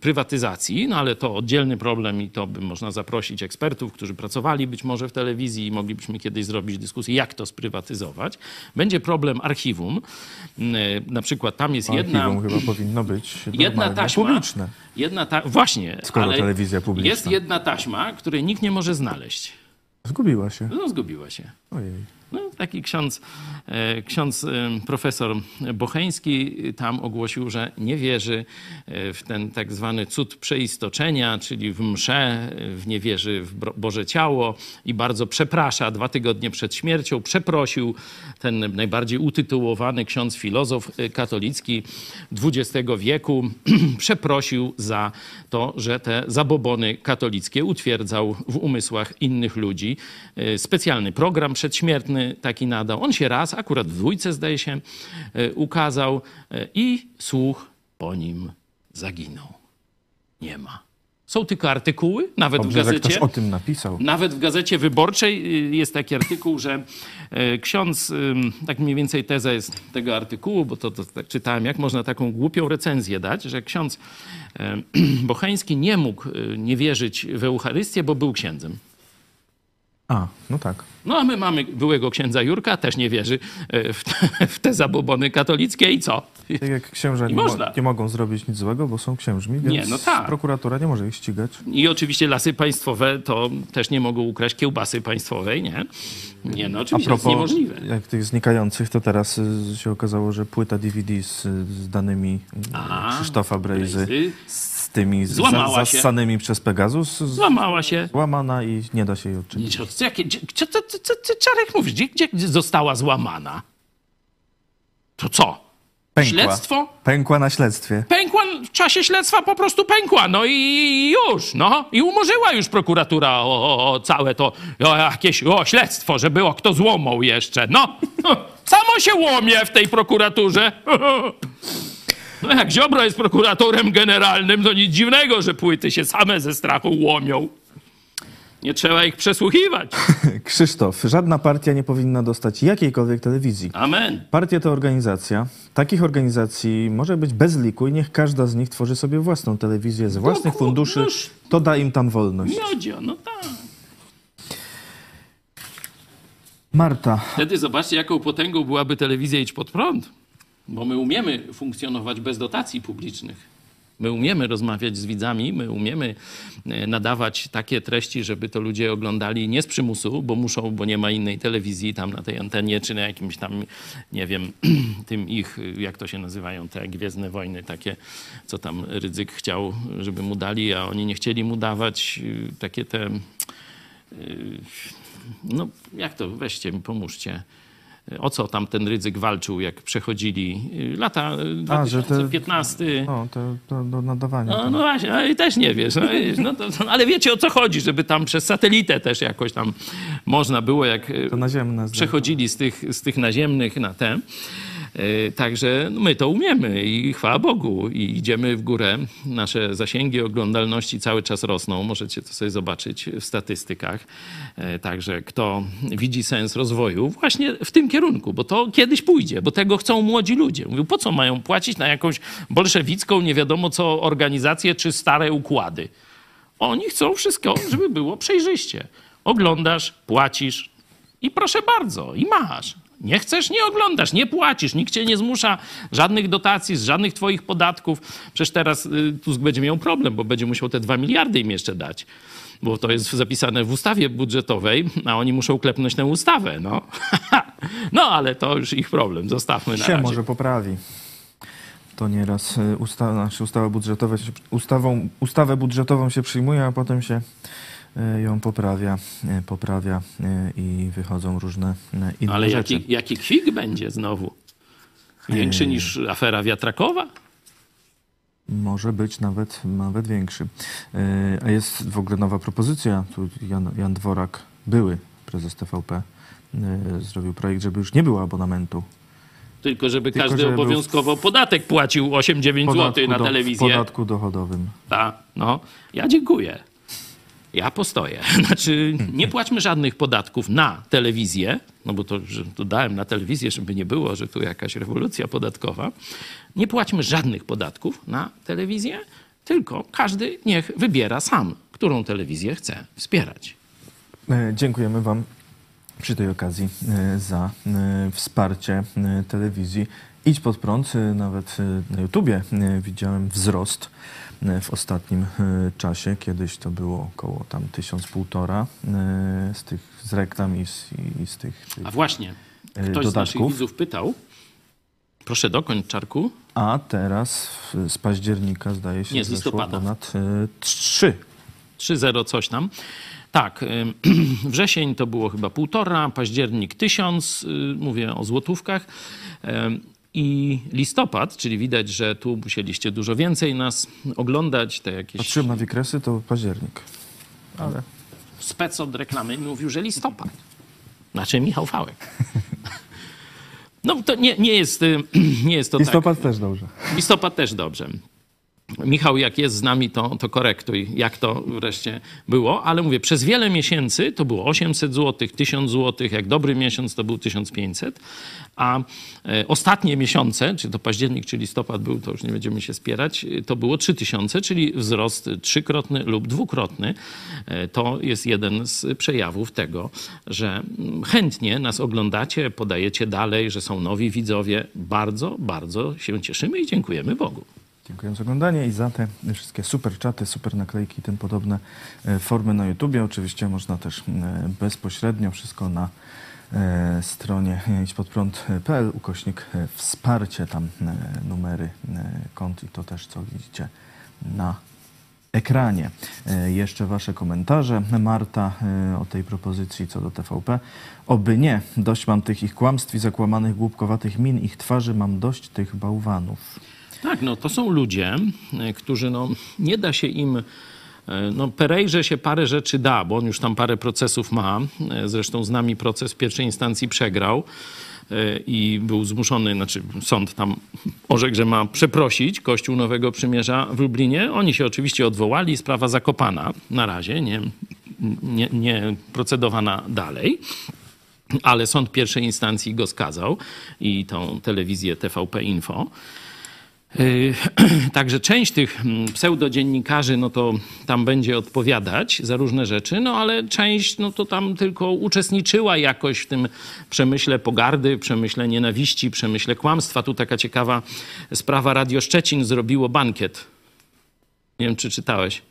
prywatyzacji, no ale to oddzielny problem i to by można zaprosić ekspertów, którzy pracowali być może w telewizji i moglibyśmy kiedyś zrobić dyskusję, jak to sprywatyzować. Będzie problem archiwum. E, Na przykład tam jest jedna... Archiwum chyba powinno być Jedna taśma. publiczne. Jedna ta, właśnie, Skoro telewizja publiczna. jest jedna taśma, której nikt nie może znaleźć. Zgubiła się. No, zgubiła się. Ojej. No, taki ksiądz, e, ksiądz e, profesor Bocheński tam ogłosił, że nie wierzy e, w ten tak zwany cud przeistoczenia, czyli w mszę, w nie wierzy w Boże Ciało i bardzo przeprasza. Dwa tygodnie przed śmiercią przeprosił ten najbardziej utytułowany ksiądz filozof katolicki XX wieku, <clears throat> przeprosił za to, że te zabobony katolickie utwierdzał w umysłach innych ludzi. Specjalny program przedśmiertny taki nadał. On się raz, akurat w dwójce zdaje się, e, ukazał e, i słuch po nim zaginął. Nie ma. Są tylko artykuły, nawet w Dobrze, że ktoś gazecie. o tym napisał. Nawet w Gazecie Wyborczej y, jest taki artykuł, że e, ksiądz, tak mniej więcej teza jest tego artykułu, bo to, to tak czytałem, jak można taką głupią recenzję dać, że ksiądz e, <clears throat> Bocheński nie mógł nie wierzyć w Eucharystię, bo był księdzem. A, no tak. No a my mamy byłego księdza Jurka, też nie wierzy e, w te, w te zabobony katolickie i co? Tak jak księża nie, mo- nie mogą zrobić nic złego, bo są księżmi, więc Nie, no tak. prokuratura nie może ich ścigać. I oczywiście lasy państwowe to też nie mogą ukraść kiełbasy państwowej, nie? Nie, no A oczywiście jest propos niemożliwe. jak tych znikających, to teraz y, się okazało, że płyta DVD z, z danymi y, A, Krzysztofa Brejzy, Brejzy. Tymi Złamała się. zassanymi przez Pegasus, Złamała się. złamana i nie da się jej odczynić. Jakie, co, co, co, co Czarek mówisz? Gdzie, gdzie została złamana? To co? Pękła. Śledztwo? Pękła na śledztwie. Pękła w czasie śledztwa po prostu pękła, no i już, no. I umorzyła już prokuratura o, o, o całe to, o jakieś, o śledztwo, że było kto złomał jeszcze, no. <laughs> Samo się łomie w tej prokuraturze. <laughs> No jak Ziobro jest prokuratorem generalnym, to nic dziwnego, że płyty się same ze strachu łomią. Nie trzeba ich przesłuchiwać. <laughs> Krzysztof, żadna partia nie powinna dostać jakiejkolwiek telewizji. Amen. Partia to organizacja. Takich organizacji może być bez liku i niech każda z nich tworzy sobie własną telewizję z własnych kur- funduszy. noż- To da im tam wolność. Miodzio, no tak. Marta, Wtedy zobaczcie, jaką potęgą byłaby telewizja Idź Pod Prąd. Bo my umiemy funkcjonować bez dotacji publicznych. My umiemy rozmawiać z widzami, my umiemy e, nadawać takie treści, żeby to ludzie oglądali nie z przymusu, bo muszą, bo nie ma innej telewizji tam na tej antenie, czy na jakimś tam, nie wiem, <clears throat> tym ich, jak to się nazywają, te Gwiezdne Wojny, takie, co tam Rydzyk chciał, żeby mu dali, a oni nie chcieli mu dawać, y, takie te no jak to, weźcie mi, pomóżcie. O co tam ten Rydzyk walczył, jak przechodzili y, lata y, A, że te- 2015? o, to, to do nadawania. No, no właśnie, i też nie wiesz. No, no to, ale wiecie o co chodzi, żeby tam przez satelitę też jakoś tam można było, jak y, To naziemne. zdjęcia. przechodzili z tych, z tych naziemnych na te. Y, Także no, my to umiemy i chwała Bogu. I idziemy w górę. Nasze zasięgi oglądalności cały czas rosną. Możecie to sobie zobaczyć w statystykach. Y, Także kto widzi sens rozwoju, właśnie w tym kierunku, bo to kiedyś pójdzie, bo tego chcą młodzi ludzie. Mówią, po co mają płacić na jakąś bolszewicką, nie wiadomo co, organizację czy stare układy. Oni chcą wszystko, żeby było przejrzyście. Oglądasz, płacisz i proszę bardzo, i masz. Nie chcesz, nie oglądasz, nie płacisz, nikt cię nie zmusza żadnych dotacji, z żadnych twoich podatków. Przecież teraz y, Tusk będzie miał problem, bo będzie musiał te dwa miliardy im jeszcze dać. Bo to jest zapisane w ustawie budżetowej, a oni muszą klepnąć tę ustawę. No, <laughs> no ale to już ich problem. Zostawmy na się razie. może poprawi. To nieraz y, usta, znaczy ustawa budżetowa, ustawą, ustawę budżetową się przyjmuje, a potem się ją poprawia, y, poprawia y, i wychodzą różne inne Ale rzeczy. jaki, jaki kwik będzie znowu? Większy niż afera wiatrakowa? Może być nawet, nawet większy. A jest w ogóle nowa propozycja. Tu Jan, Jan Dworak, były prezes TVP, zrobił projekt, żeby już nie było abonamentu. Tylko żeby Tylko każdy żeby obowiązkowo podatek płacił 8-9 zł na do- w telewizję. podatku dochodowym. Ta, no, ja dziękuję. Ja postoję. <laughs> Znaczy, nie płaćmy żadnych podatków na telewizję, no bo to, że to dałem na telewizję, żeby nie było, że tu jakaś rewolucja podatkowa. Nie płaćmy żadnych podatków na telewizję, tylko każdy niech wybiera sam, którą telewizję chce wspierać. E, Dziękujemy Wam przy tej okazji e, za e, wsparcie telewizji Idź pod prąd, y, nawet y, na YouTubie y, widziałem wzrost w ostatnim czasie. Kiedyś to było około tam tysiąc, półtora z tych z reklam i z, i z tych, tych A właśnie, ktoś z naszych dodatków. widzów pytał, proszę dokończ, Czarku, A teraz z października zdaje się Nie, z listopada. ponad trzy. 3-0 coś tam. Tak, <clears throat> wrzesień to było chyba półtora, październik tysiąc, mówię o złotówkach. I listopad, czyli widać, że tu musieliście dużo więcej nas oglądać, te jakieś Patrzyłem na wykresy, to październik. Ale spec od reklamy mówił, że listopad. Znaczy Michał Fałek. <laughs> No to nie, nie, jest, y, <clears throat> nie jest to tak. listopad też dobrze. Listopad też dobrze. Michał, jak jest z nami, to, to korektuj, jak to wreszcie było. Ale mówię, przez wiele miesięcy to było 800 zł, 1000 zł, jak dobry miesiąc to był 1500, a e, ostatnie miesiące, czy to październik, czy listopad był, to już nie będziemy się spierać, e, to było 3000, czyli wzrost trzykrotny lub dwukrotny. E, To jest jeden z przejawów tego, że mm, chętnie nas oglądacie, podajecie dalej, że są nowi widzowie. Bardzo, bardzo się cieszymy i dziękujemy Bogu. Dziękuję za oglądanie i za te wszystkie super czaty, super naklejki i tym podobne e, formy na YouTubie. Oczywiście można też e, bezpośrednio wszystko na e, stronie idźpodprąd.pl ukośnik wsparcie, tam numery kont i to też co widzicie na ekranie. Jeszcze Wasze komentarze. Marta o tej propozycji co do TVP. Oby nie. Dość mam tych ich kłamstw i zakłamanych, głupkowatych min, ich twarzy, mam dość tych bałwanów. Tak, no to są ludzie, e, którzy no, nie da się im. e, No, Perejrze się parę rzeczy da, bo on już tam parę procesów ma. E, Zresztą z nami proces w pierwszej instancji przegrał i był zmuszony, znaczy sąd tam orzekł, że ma przeprosić Kościół Nowego Przymierza w Lublinie. Oni się oczywiście odwołali, sprawa zakopana na razie, nie, nie, nie procedowana dalej. Ale sąd pierwszej instancji go skazał i tą telewizję TVP Info. Yy, <clears throat> Także część tych mm, pseudodziennikarzy, no to tam będzie odpowiadać za różne rzeczy, no ale część, no to tam tylko uczestniczyła jakoś w tym przemyśle pogardy, przemyśle nienawiści, przemyśle kłamstwa. Tu taka ciekawa sprawa. Radio Szczecin zrobiło bankiet. Nie wiem, czy czytałeś.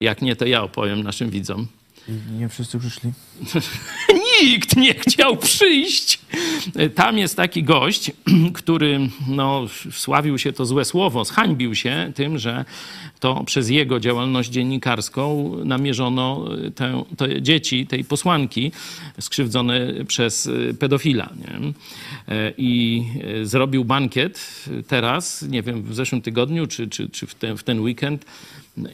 Jak nie, to ja opowiem naszym widzom. Nie wszyscy przyszli. <laughs> Nikt nie chciał przyjść. Tam jest taki gość, który no, wsławił się to złe słowo, zhańbił się tym, że to przez jego działalność dziennikarską namierzono te, te dzieci tej posłanki skrzywdzone przez pedofila. Nie? I zrobił bankiet teraz, nie wiem, w zeszłym tygodniu czy, czy, czy w, ten, w ten weekend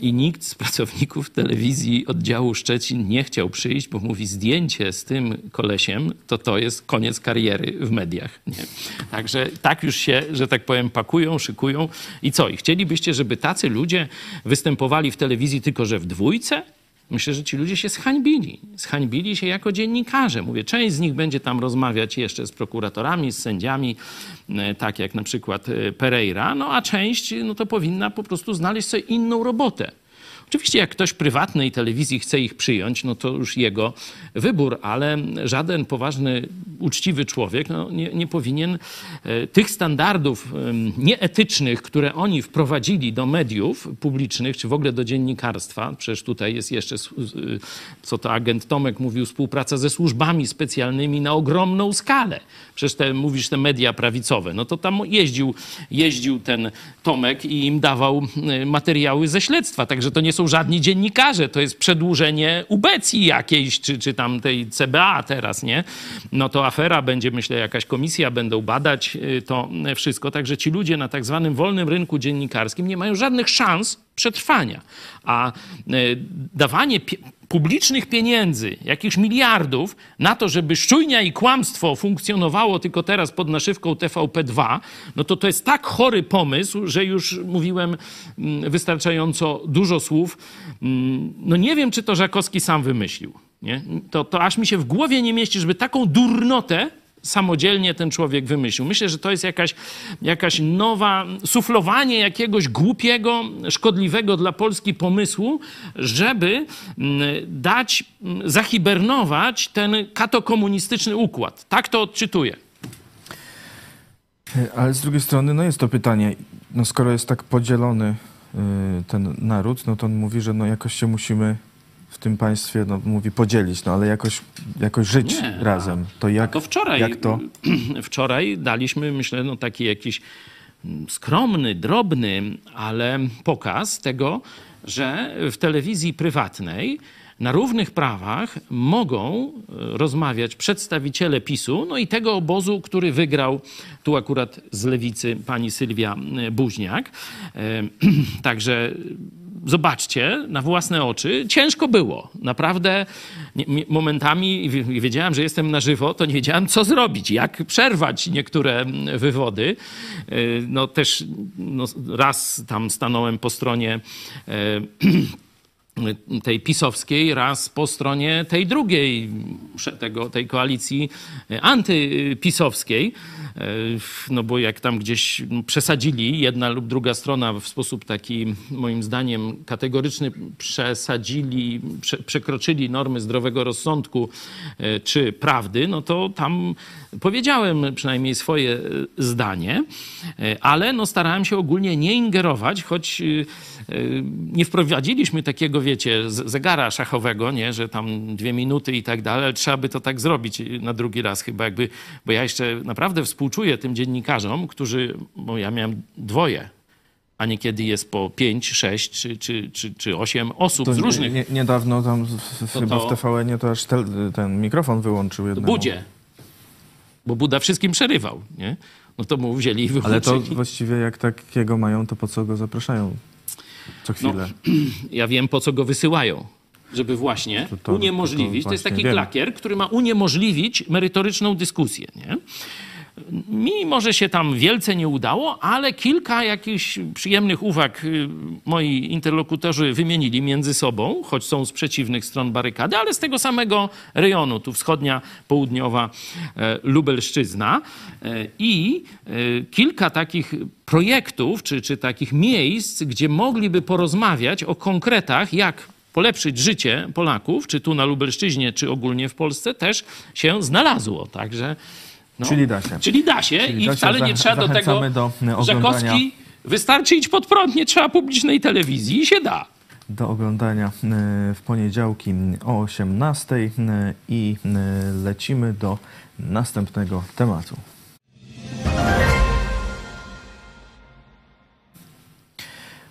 i nikt z pracowników telewizji oddziału Szczecin nie chciał przyjść, bo mówi zdjęcie z tym kolesiem, to to jest koniec kariery w mediach. Nie? Także tak już się, że tak powiem, pakują, szykują. I co? I chcielibyście, żeby tacy ludzie występowali w telewizji tylko, że w dwójce? Myślę, że ci ludzie się zhańbili. Zhańbili się jako dziennikarze. Mówię, część z nich będzie tam rozmawiać jeszcze z prokuratorami, z sędziami, e, tak jak na przykład e, Pereira, no a część no to powinna po prostu znaleźć sobie inną robotę. Oczywiście, jak ktoś prywatnej telewizji chce ich przyjąć, no to już jego wybór, ale żaden poważny, uczciwy człowiek no, nie, nie powinien e, tych standardów nieetycznych, które oni wprowadzili do mediów publicznych, czy w ogóle do dziennikarstwa, przecież tutaj jest jeszcze, y, co to agent Tomek mówił, współpraca ze służbami specjalnymi na ogromną skalę. Przecież te, mówisz, te media prawicowe, no to tam jeździł, jeździł ten Tomek i im dawał y, materiały ze śledztwa, także to nie są żadni dziennikarze, to jest przedłużenie ubecji jakiejś, czy, czy tam tej CBA teraz, nie? No to afera będzie, myślę, jakaś komisja, będą badać y, to wszystko, także ci ludzie na tak zwanym wolnym rynku dziennikarskim nie mają żadnych szans przetrwania, a y, dawanie publicznych pieniędzy, jakichś miliardów, na to, żeby szczujnia i kłamstwo funkcjonowało tylko teraz pod naszywką TVP2, no to to jest tak chory pomysł, że już mówiłem mm, wystarczająco dużo słów. Mm, No nie wiem, czy to Żakowski sam wymyślił. Nie? To, to aż mi się w głowie nie mieści, żeby taką durnotę samodzielnie ten człowiek wymyślił. Myślę, że to jest jakaś, jakaś nowa, suflowanie jakiegoś głupiego, szkodliwego dla Polski pomysłu, żeby mm, dać, mm, zahibernować ten katokomunistyczny układ. Tak to odczytuję. Ale z drugiej strony, no jest to pytanie, no skoro jest tak podzielony y, ten naród, no to on mówi, że no jakoś się musimy tym państwie, no mówi podzielić, no ale jakoś, jakoś żyć Nie, razem. To jak To wczoraj, Jak to? <clears throat> wczoraj daliśmy, myślę, no taki jakiś mm, skromny, drobny, ale pokaz tego, że w telewizji prywatnej na równych prawach mogą e, rozmawiać przedstawiciele PiSu, no i tego obozu, który wygrał tu akurat z lewicy pani Sylwia e, Buźniak. E, <clears throat> Także zobaczcie na własne oczy, ciężko było. Naprawdę momentami wi- wiedziałem, że jestem na żywo, to nie wiedziałem, co zrobić, jak przerwać niektóre wywody. Y, No też no, raz tam stanąłem po stronie e, <clears throat> tej pisowskiej, raz po stronie tej drugiej, tego, tej koalicji e, antypisowskiej. E, No bo jak tam gdzieś przesadzili, jedna lub druga strona w sposób taki, moim zdaniem, kategoryczny przesadzili, prze, przekroczyli normy zdrowego rozsądku e, czy prawdy, no to tam powiedziałem przynajmniej swoje zdanie, ale no starałem się ogólnie nie ingerować, choć nie wprowadziliśmy takiego, wiecie, zegara szachowego, nie, że tam dwie minuty i tak dalej, ale trzeba by to tak zrobić na drugi raz chyba jakby, bo ja jeszcze naprawdę współczuję tym dziennikarzom, którzy, bo ja miałem dwoje, a niekiedy jest po pięć, sześć czy, czy, czy, czy osiem osób To z różnych nie, niedawno tam w, w, To chyba to- w TVN-ie to aż tel, ten mikrofon wyłączył jednemu. Budzie. Bo Buda wszystkim przerywał, nie? No to mu wzięli i Ale wyłączyli. to właściwie jak takiego mają, to po co go zapraszają co No, chwilę? <clears throat> Ja wiem, po co go wysyłają. Żeby właśnie To- to- uniemożliwić. to To, jest taki wiem. klakier, który ma uniemożliwić merytoryczną dyskusję. Nie? Mi może się tam wielce nie udało, ale kilka jakichś przyjemnych uwag y, moi interlokutorzy wymienili między sobą, choć są z przeciwnych stron barykady, ale z tego samego rejonu, tu wschodnia, południowa e, Lubelszczyzna. E, I e, kilka takich projektów, czy, czy takich miejsc, gdzie mogliby porozmawiać o konkretach, jak polepszyć życie Polaków, czy tu na Lubelszczyźnie, czy ogólnie w Polsce, też się znalazło. Także. No, Czyli da się. Czyli da się Czyli i da się. wcale nie trzeba do tego, do, e, oglądania. kostki wystarczy iść pod prąd, nie trzeba publicznej telewizji i się da. do oglądania e, w poniedziałki o 18 e, i e, lecimy do następnego tematu.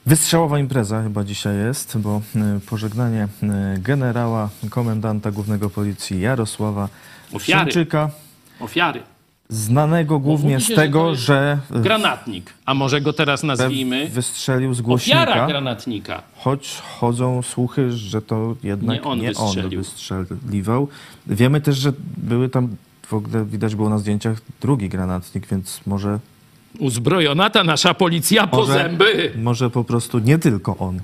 Wystrzałowa impreza chyba dzisiaj jest, bo e, pożegnanie e, generała, komendanta głównego policji Jarosława Ofiary. Szymczyka, Ofiary. Znanego głównie z się, że to tego, że e, Granatnik. A może go teraz nazwijmy wystrzelił z ofiara głośnika. granatnika. Choć chodzą słuchy, że to jednak Nie on nie wystrzelił. on wystrzeliwał. Wiemy też, że były tam, w ogóle widać było na zdjęciach drugi granatnik, więc może, Uzbrojona ta nasza policja po Może- zęby. może po prostu nie tylko on. <laughs>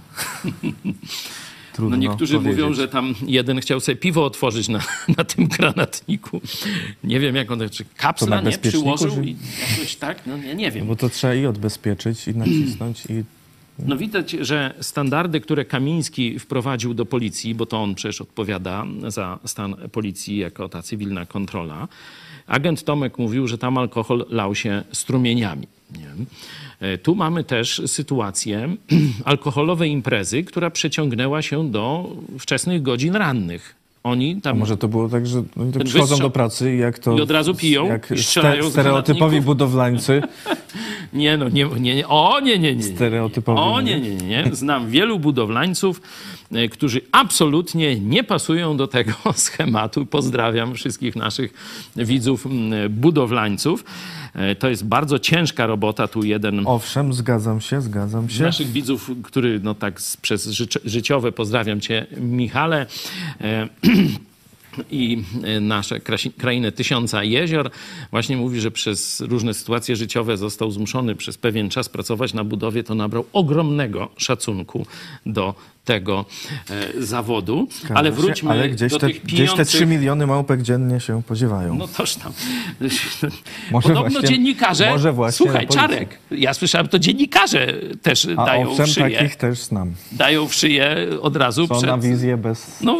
Trudno No niektórzy powiedzieć. mówią, że tam jeden chciał sobie piwo otworzyć na, <laughs> na tym granatniku. Nie wiem, jak on, czy kapsla nie przyłożył że- i jakoś tak? No nie, nie wiem. Bo to trzeba i odbezpieczyć, i nacisnąć, i No widać, że standardy, które Kamiński wprowadził do policji, bo to on przecież odpowiada za stan policji jako ta cywilna kontrola, agent Tomek mówił, że tam alkohol lał się strumieniami. Nie? E, Tu mamy też sytuację <clears throat> alkoholowej imprezy, która przeciągnęła się do wczesnych godzin rannych. Oni tam może to było tak, że oni tak przychodzą wystrzał- do pracy i jak to... I od razu piją jak i strzelają stereotypowi budowlańcy, <laughs> Nie, no nie, nie, nie. O nie, nie, nie. Stereotypowy, O nie? nie, nie. Znam wielu budowlańców, e, którzy absolutnie nie pasują do tego <laughs> schematu. Pozdrawiam wszystkich naszych widzów m, budowlańców. E, To jest bardzo ciężka robota. Tu jeden owszem, zgadzam się, zgadzam z się. naszych widzów, który no tak przez życiowe, pozdrawiam cię Michale. E, <clears throat> i e, nasze krainę Tysiąca Jezior. Właśnie mówi, że przez różne sytuacje życiowe został zmuszony przez pewien czas pracować na budowie. To nabrał ogromnego szacunku do tego e, zawodu. Ale wróćmy ale gdzieś do te, tych gdzieś te pijących... 3 miliony małpek dziennie się podziewają. No toż tam. <laughs> Może Podobno właśnie- dziennikarze. może właśnie słuchaj. Czarek, ja słyszałem, to dziennikarze też A dają owszem, w szyję. takich też znam. Dają w szyję od razu Są przed. na wizję bez... No,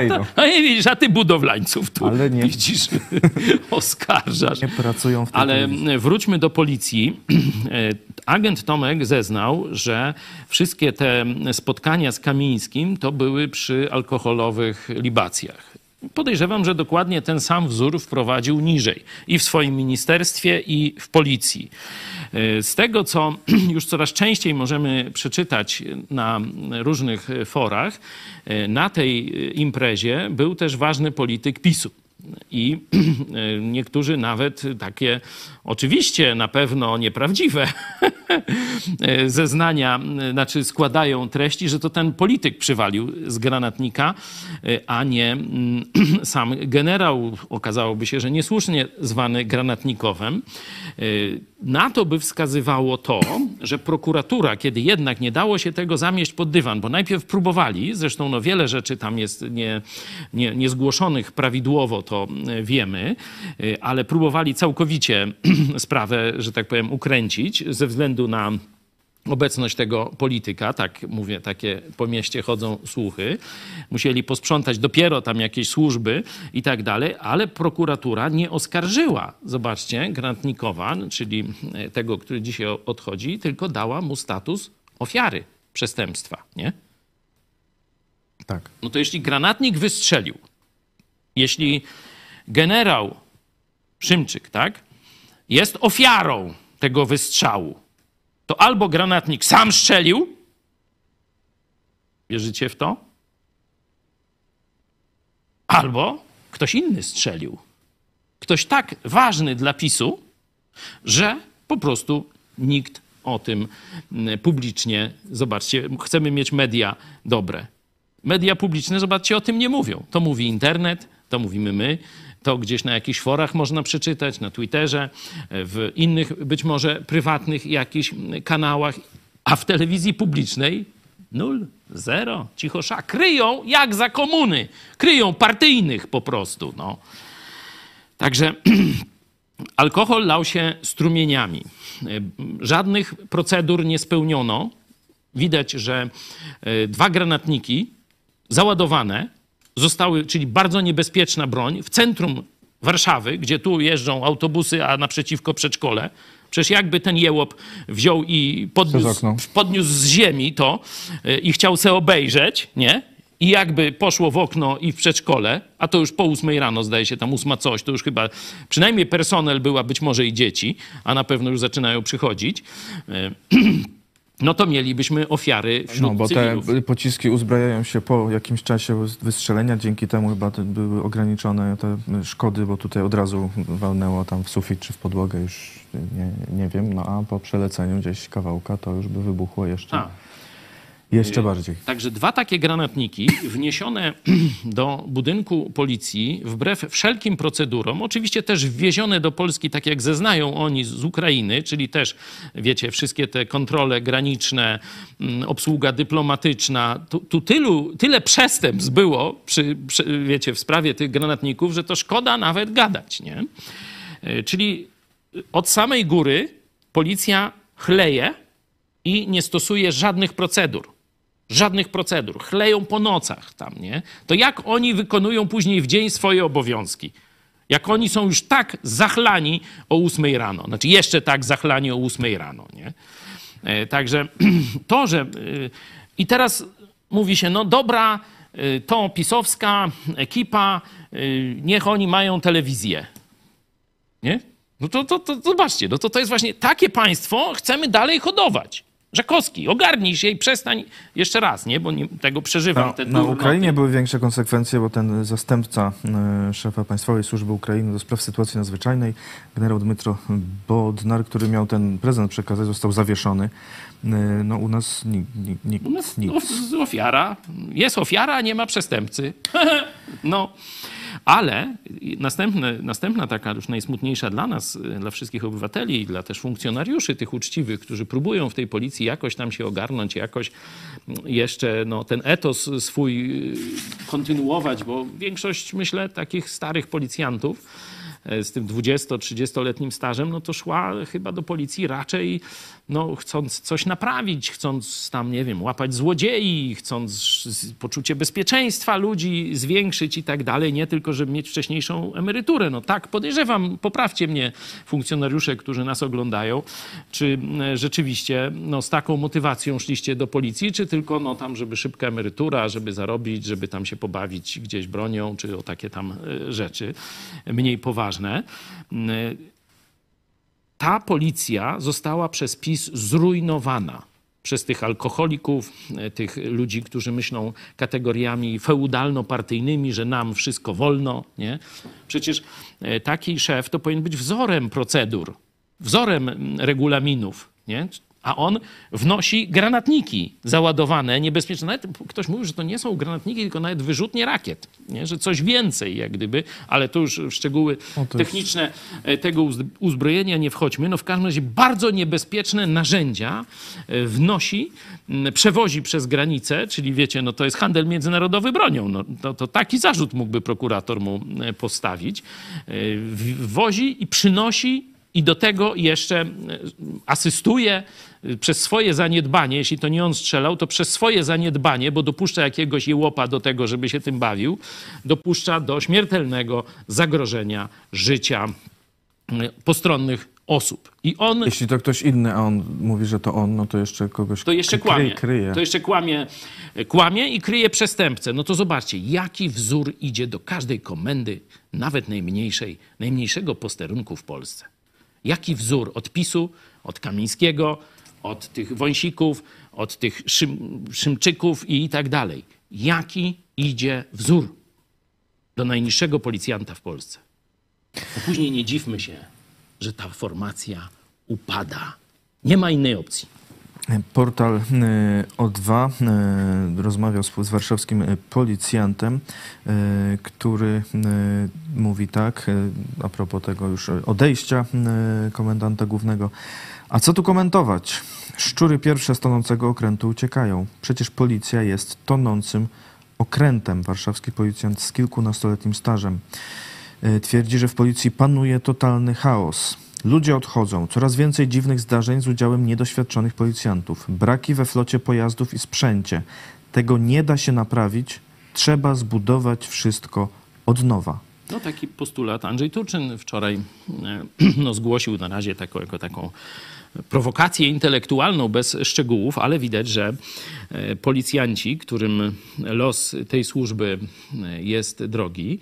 nie no, no i widzisz, a ty budowlańców tu Ale nie- widzisz, <laughs> oskarżasz. Nie pracują w Ale telewizji. wróćmy do policji. <clears throat> Agent Tomek zeznał, że wszystkie te spotkania z Kamińskim to były przy alkoholowych libacjach. Podejrzewam, że dokładnie ten sam wzór wprowadził niżej i w swoim ministerstwie, i w policji. Z tego, co <clears throat> już coraz częściej możemy przeczytać na różnych forach, na tej imprezie był też ważny polityk PiSu. I <clears throat> niektórzy nawet takie, oczywiście na pewno nieprawdziwe <laughs> <laughs> zeznania, znaczy składają treści, że to ten polityk przywalił z granatnika, a nie mm, <clears throat> sam generał. Okazałoby się, że niesłusznie zwany granatnikowem. Na to by wskazywało to, że prokuratura, kiedy jednak nie dało się tego zamieść pod dywan, bo najpierw próbowali, zresztą no wiele rzeczy tam jest nie, nie, niezgłoszonych prawidłowo, to e, wiemy, e, ale próbowali całkowicie <clears throat> sprawę, że tak powiem, ukręcić ze względu na obecność tego polityka, tak mówię, takie po mieście chodzą słuchy, musieli posprzątać dopiero tam jakieś służby i tak dalej, ale prokuratura nie oskarżyła, zobaczcie, Grantnikowa, czyli tego, który dzisiaj odchodzi, tylko dała mu status ofiary przestępstwa, nie? Tak. No to jeśli granatnik wystrzelił, jeśli generał Szymczyk, tak, jest ofiarą tego wystrzału, to albo granatnik sam strzelił, wierzycie w to? Albo ktoś inny strzelił. Ktoś tak ważny dla PiSu, że po prostu nikt o tym publicznie, zobaczcie, chcemy mieć media dobre. Media publiczne, zobaczcie, o tym nie mówią. To mówi internet, to mówimy my, to gdzieś na jakichś forach można przeczytać, na Twitterze, w innych być może prywatnych jakichś kanałach, a w telewizji publicznej nul, zero, cichosza. Kryją jak za komuny. Kryją partyjnych po prostu. No. Także <clears throat> alkohol lał się strumieniami. Żadnych procedur nie spełniono. Widać, że e, dwa granatniki załadowane zostały, czyli bardzo niebezpieczna broń, w centrum Warszawy, gdzie tu jeżdżą autobusy, a naprzeciwko przedszkole. Przecież jakby ten jełop wziął i podniósł, podniósł z ziemi to y, i chciał se obejrzeć, nie? I jakby poszło w okno i w przedszkole, a to już po ósmej rano, zdaje się, tam ósma coś, to już chyba przynajmniej personel była, być może i dzieci, a na pewno już zaczynają przychodzić. <clears throat> No to mielibyśmy ofiary wśród No, bo te cywilów. pociski uzbrajają się po jakimś czasie wystrzelenia, dzięki temu chyba te były ograniczone te szkody, bo tutaj od razu walnęło tam w sufit czy w podłogę, już nie, nie wiem, no a po przeleceniu gdzieś kawałka to już by wybuchło jeszcze, A. jeszcze bardziej. Także dwa takie granatniki wniesione <clears throat> do budynku policji wbrew wszelkim procedurom, oczywiście też wwiezione do Polski, tak jak zeznają oni z Ukrainy, czyli też, wiecie, wszystkie te kontrole graniczne, mm, obsługa dyplomatyczna. Tu, tu tylu, tyle przestępstw było, przy, przy, wiecie, w sprawie tych granatników, że to szkoda nawet gadać, nie? E, Czyli od samej góry policja chleje i nie stosuje żadnych procedur. Żadnych procedur. Chleją po nocach tam, nie? To jak oni wykonują później w dzień swoje obowiązki? Jak oni są już tak zachlani o 8 rano. Znaczy jeszcze tak zachlani o 8 rano, nie? E, Także <clears throat> to, że... y, I teraz mówi się, no dobra, y, to pisowska ekipa, y, niech oni mają telewizję. Nie? No to, to, to zobaczcie, no to, to jest właśnie takie państwo chcemy dalej hodować. Żakowski, ogarnij się i przestań jeszcze raz, nie? Bo nie, tego przeżywam. No, te na durnoty. Ukrainie były większe konsekwencje, bo ten zastępca e, szefa Państwowej Służby Ukrainy do spraw sytuacji nadzwyczajnej, generał Dmytro Bodnar, który miał ten prezent przekazać, został zawieszony. E, No u nas nikt, nikt, nikt, U nas nic. of- ofiara, jest ofiara, a nie ma przestępcy. <laughs> no, Ale następne, następna taka już najsmutniejsza dla nas, dla wszystkich obywateli i dla też funkcjonariuszy tych uczciwych, którzy próbują w tej policji jakoś tam się ogarnąć, jakoś jeszcze no, ten etos swój kontynuować, bo większość, myślę, takich starych policjantów, z tym 20-30-letnim stażem, no to szła chyba do policji raczej no, chcąc coś naprawić, chcąc tam, nie wiem, łapać złodziei, chcąc poczucie bezpieczeństwa ludzi zwiększyć i tak dalej, nie tylko, żeby mieć wcześniejszą emeryturę. No tak, podejrzewam, poprawcie mnie funkcjonariusze, którzy nas oglądają, czy e, rzeczywiście no, z taką motywacją szliście do policji, czy tylko no, tam, żeby szybka emerytura, żeby zarobić, żeby tam się pobawić gdzieś bronią, czy o takie tam e, rzeczy mniej poważne ta policja została przez PiS zrujnowana przez tych alkoholików, e, tych ludzi, którzy myślą kategoriami feudalno-partyjnymi, że nam wszystko wolno. Nie? Przecież e, taki szef to powinien być wzorem procedur, wzorem regulaminów. Nie? A on wnosi granatniki załadowane, niebezpieczne. Nawet ktoś mówił, że to nie są granatniki, tylko nawet wyrzutnie rakiet, nie? że coś więcej jak gdyby, ale to już w szczegóły techniczne. E, tego uzbrojenia nie wchodźmy. No w każdym razie bardzo niebezpieczne narzędzia e, wnosi, przewozi przez granicę, czyli wiecie, no to jest handel międzynarodowy bronią. No, to, to taki zarzut mógłby prokurator mu e, postawić. Wozi i przynosi i do tego jeszcze asystuje przez swoje zaniedbanie, jeśli to nie on strzelał, to przez swoje zaniedbanie, bo dopuszcza jakiegoś jełopa do tego, żeby się tym bawił, dopuszcza do śmiertelnego zagrożenia życia mm, postronnych osób. I on, Jeśli to ktoś inny, a on mówi, że to on, no to jeszcze kogoś to jeszcze kryje, kłamie. kryje. To jeszcze kłamie, kłamie i kryje przestępcę. No to zobaczcie, jaki wzór idzie do każdej komendy, nawet najmniejszej, najmniejszego posterunku w Polsce. Jaki wzór od PiSu, od Kamińskiego, od tych wąsików, od tych szym, szymczyków i tak dalej. Jaki idzie wzór do najniższego policjanta w Polsce? A później nie dziwmy się, że ta formacja upada. Nie ma innej opcji. Portal e, O2 e, rozmawiał z, warszawskim e, policjantem, który mówi tak, a propos tego już odejścia komendanta głównego. A co tu komentować? Szczury pierwsze z tonącego okrętu uciekają. Przecież policja jest tonącym okrętem. Warszawski policjant z kilkunastoletnim stażem twierdzi, że w policji panuje totalny chaos. Ludzie odchodzą. Coraz więcej dziwnych zdarzeń z udziałem niedoświadczonych policjantów. Braki we flocie pojazdów i sprzęcie. Tego nie da się naprawić. Trzeba zbudować wszystko od nowa. No taki postulat Andrzej Turczyn wczoraj e, <clears throat> no, zgłosił na razie taką, jako taką prowokację intelektualną bez szczegółów, ale widać, że e, policjanci, którym los tej służby e, jest drogi,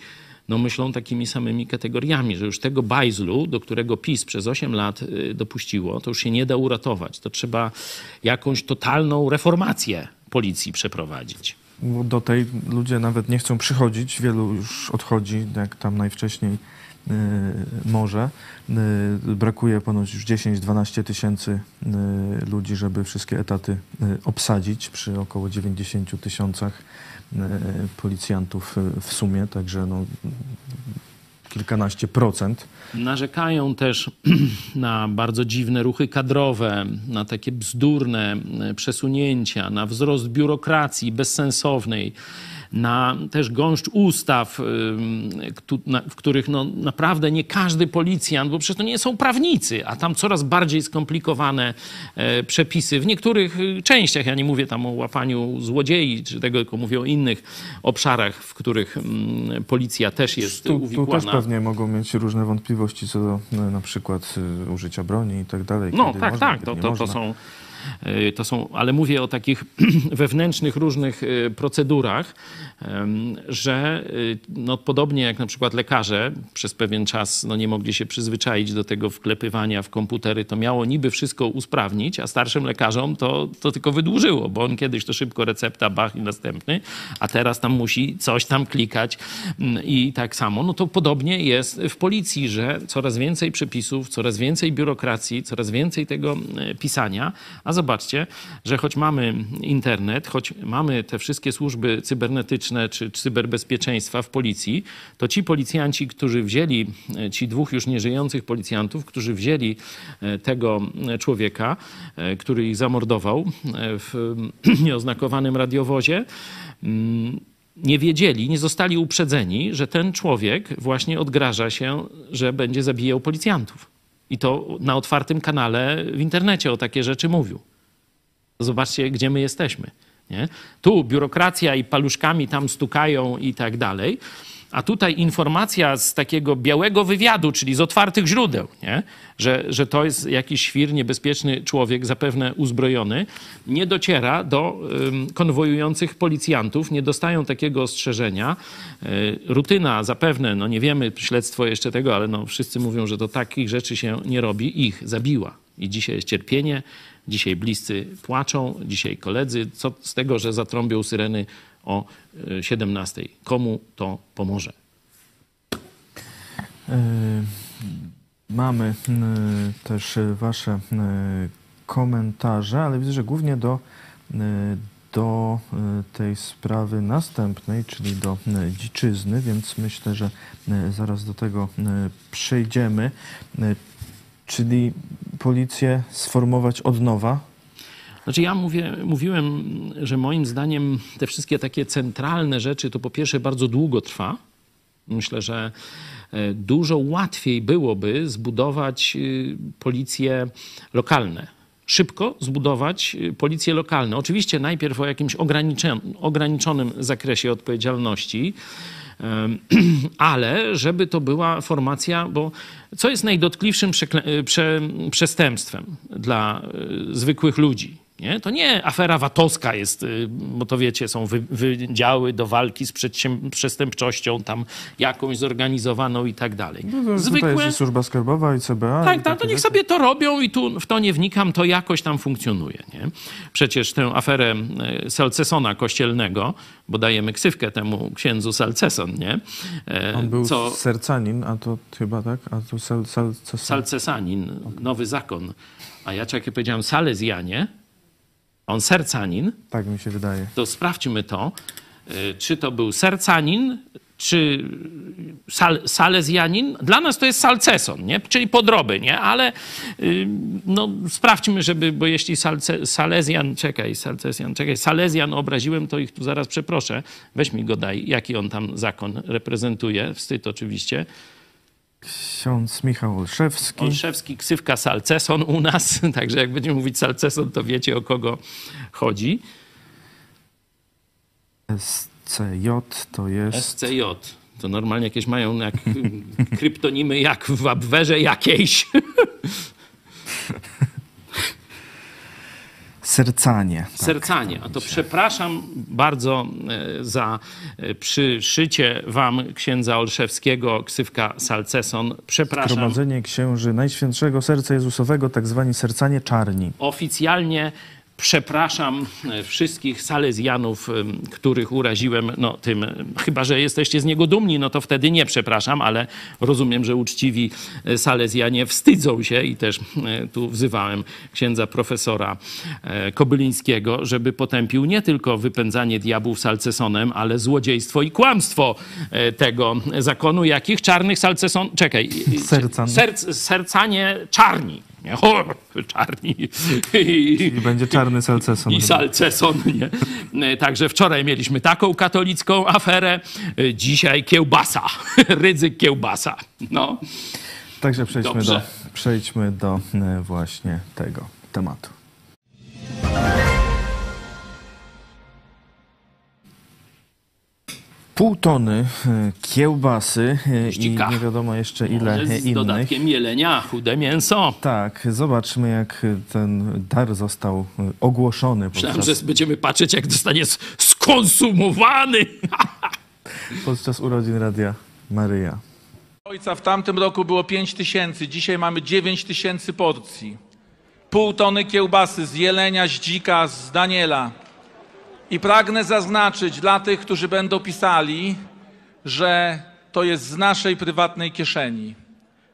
no myślą takimi samymi kategoriami, że już tego bajzlu, do którego PiS przez 8 lat y, dopuściło, to już się nie da uratować. To trzeba jakąś totalną reformację policji przeprowadzić. Do tej ludzie nawet nie chcą przychodzić, wielu już odchodzi, jak tam najwcześniej y, może. Y, brakuje ponoć już 10-12 tysięcy ludzi, żeby wszystkie etaty obsadzić przy około 90 tysiącach policjantów e, w sumie, także no, kilkanaście procent. Narzekają też <clears throat> na bardzo dziwne ruchy kadrowe, na takie bzdurne e, przesunięcia, na wzrost biurokracji bezsensownej na też gąszcz ustaw, w których no naprawdę nie każdy policjant, bo przecież to nie są prawnicy, a tam coraz bardziej skomplikowane e, przepisy. W niektórych y, częściach, ja nie mówię tam o łapaniu złodziei, czy tego, tylko mówię o innych obszarach, w których policja też jest tu, uwikłana. Tu też pewnie mogą mieć różne wątpliwości co do no, na przykład y, użycia broni i tak dalej. No tak, można, tak, to, to, to są to są, ale mówię o takich <clears throat> wewnętrznych różnych e, procedurach, że e, no, podobnie jak na przykład lekarze przez pewien czas no, nie mogli się przyzwyczaić do tego wklepywania w komputery, to miało niby wszystko usprawnić, a starszym lekarzom to, to tylko wydłużyło, bo on kiedyś to szybko recepta, bach i następny, a teraz tam musi coś tam klikać mm, i tak samo. No to podobnie jest w policji, że coraz więcej przepisów, coraz więcej biurokracji, coraz więcej tego pisania, A zobaczcie, że choć mamy internet, choć mamy te wszystkie służby cybernetyczne czy cyberbezpieczeństwa w policji, to ci policjanci, którzy wzięli, e, ci dwóch już nieżyjących policjantów, którzy wzięli e, tego człowieka, e, który ich zamordował w <clears throat> nieoznakowanym radiowozie, mm, nie wiedzieli, nie zostali uprzedzeni, że ten człowiek właśnie odgraża się, że będzie zabijał policjantów. I to na otwartym kanale w internecie o takie rzeczy mówił. Zobaczcie, gdzie my jesteśmy. Nie? Tu biurokracja i paluszkami tam stukają i tak dalej. A tutaj informacja z takiego białego wywiadu, czyli z otwartych źródeł, nie? Że, że to jest jakiś świr, niebezpieczny człowiek, zapewne uzbrojony, nie dociera do konwojujących policjantów, nie dostają takiego ostrzeżenia. Y, rutyna zapewne, no nie wiemy, śledztwo jeszcze tego, ale no wszyscy mówią, że to takich rzeczy się nie robi, ich zabiła. I dzisiaj jest cierpienie, dzisiaj bliscy płaczą, dzisiaj koledzy. Co z tego, że zatrąbią syreny o 17. E, Komu to pomoże? E, mamy też Wasze komentarze, ale widzę, że głównie do, do tej sprawy następnej, czyli do dziczyzny, więc myślę, że zaraz do tego przejdziemy. Czyli policję sformować od nowa, znaczy ja mówię, mówiłem, że moim zdaniem te wszystkie takie centralne rzeczy to po pierwsze bardzo długo trwa. Myślę, że e, dużo łatwiej byłoby zbudować y, policje lokalne. Szybko zbudować y, policje lokalne. Oczywiście najpierw o jakimś ograniczonym zakresie odpowiedzialności, <clears throat> ale żeby to była formacja, bo co jest najdotkliwszym prze przestępstwem dla y, zwykłych ludzi? Nie? To nie afera VAT-owska jest, y, bo to wiecie, są wy, wydziały do walki z przestępczością tam jakąś zorganizowaną i tak dalej. No Zwykłe... Tutaj jest służba skarbowa i CBA. Tak, tak, to niech sobie to robią i tu w to nie wnikam, to jakoś tam funkcjonuje. Nie? Przecież tę aferę y, Salcesona kościelnego, bo dajemy ksywkę temu księdzu Salceson, nie? E, On był Co... sercanin, a to chyba tak? A to sal, sal, Salcesanin, nowy zakon. A ja czekaj, powiedziałem Salezjanie, on sercanin. Tak mi się wydaje. To sprawdźmy to, y, czy to był sercanin, czy sal, salezjanin. Dla nas to jest salceson, nie? czyli podroby, nie? ale y, no, sprawdźmy, żeby, bo jeśli salce, salezjan, czekaj, salcesjan, czekaj, salezjan obraziłem, to ich tu zaraz przeproszę. Weź mi go daj, jaki on tam zakon reprezentuje. Wstyd oczywiście. Ksiądz Michał Olszewski. Olszewski, ksywka Salceson u nas, <laughs> także jak będziemy mówić Salceson, to wiecie o kogo chodzi. SCJ to jest... SCJ. To normalnie jakieś mają jak <laughs> kryptonimy jak w Abwerze jakiejś. <laughs> Sercanie. Tak, Sercanie. A to przepraszam bardzo e, za e, przyszycie wam księdza Olszewskiego, ksywka Salceson. Przepraszam. Zgromadzenie księży Najświętszego Serca Jezusowego, tak zwani sercanie czarni. Oficjalnie Przepraszam e, wszystkich salezjanów, których uraziłem, no tym, chyba że jesteście z niego dumni, no to wtedy nie przepraszam, ale rozumiem, że uczciwi e, salezjanie wstydzą się i też e, tu wzywałem księdza profesora Kobylińskiego, żeby potępił nie tylko wypędzanie diabłów salcesonem, ale złodziejstwo i kłamstwo tego zakonu, jakich czarnych salceson... Czekaj. Sercan. Serc, sercanie czarni nie? O, czarni. I będzie czarny salceson. I salceson, nie? Także wczoraj mieliśmy taką katolicką aferę, dzisiaj kiełbasa. <laughs> Rydzyk kiełbasa. No. Także przejdźmy do, przejdźmy do e, właśnie tego tematu. Pół tony e, kiełbasy e, i nie wiadomo jeszcze ile z innych. Dodatkiem jelenia, chude mięso. Tak, zobaczmy jak ten dar został e, ogłoszony. Podczas... Myślałem, że będziemy patrzeć jak zostanie skonsumowany. <laughs> podczas urodzin Radia Maryja. Ojca w tamtym roku było 5 tysięcy, dzisiaj mamy 9 tysięcy porcji. Pół tony kiełbasy z jelenia, z dzika, z Daniela. I pragnę zaznaczyć dla tych, którzy będą pisali, że to jest z naszej prywatnej kieszeni.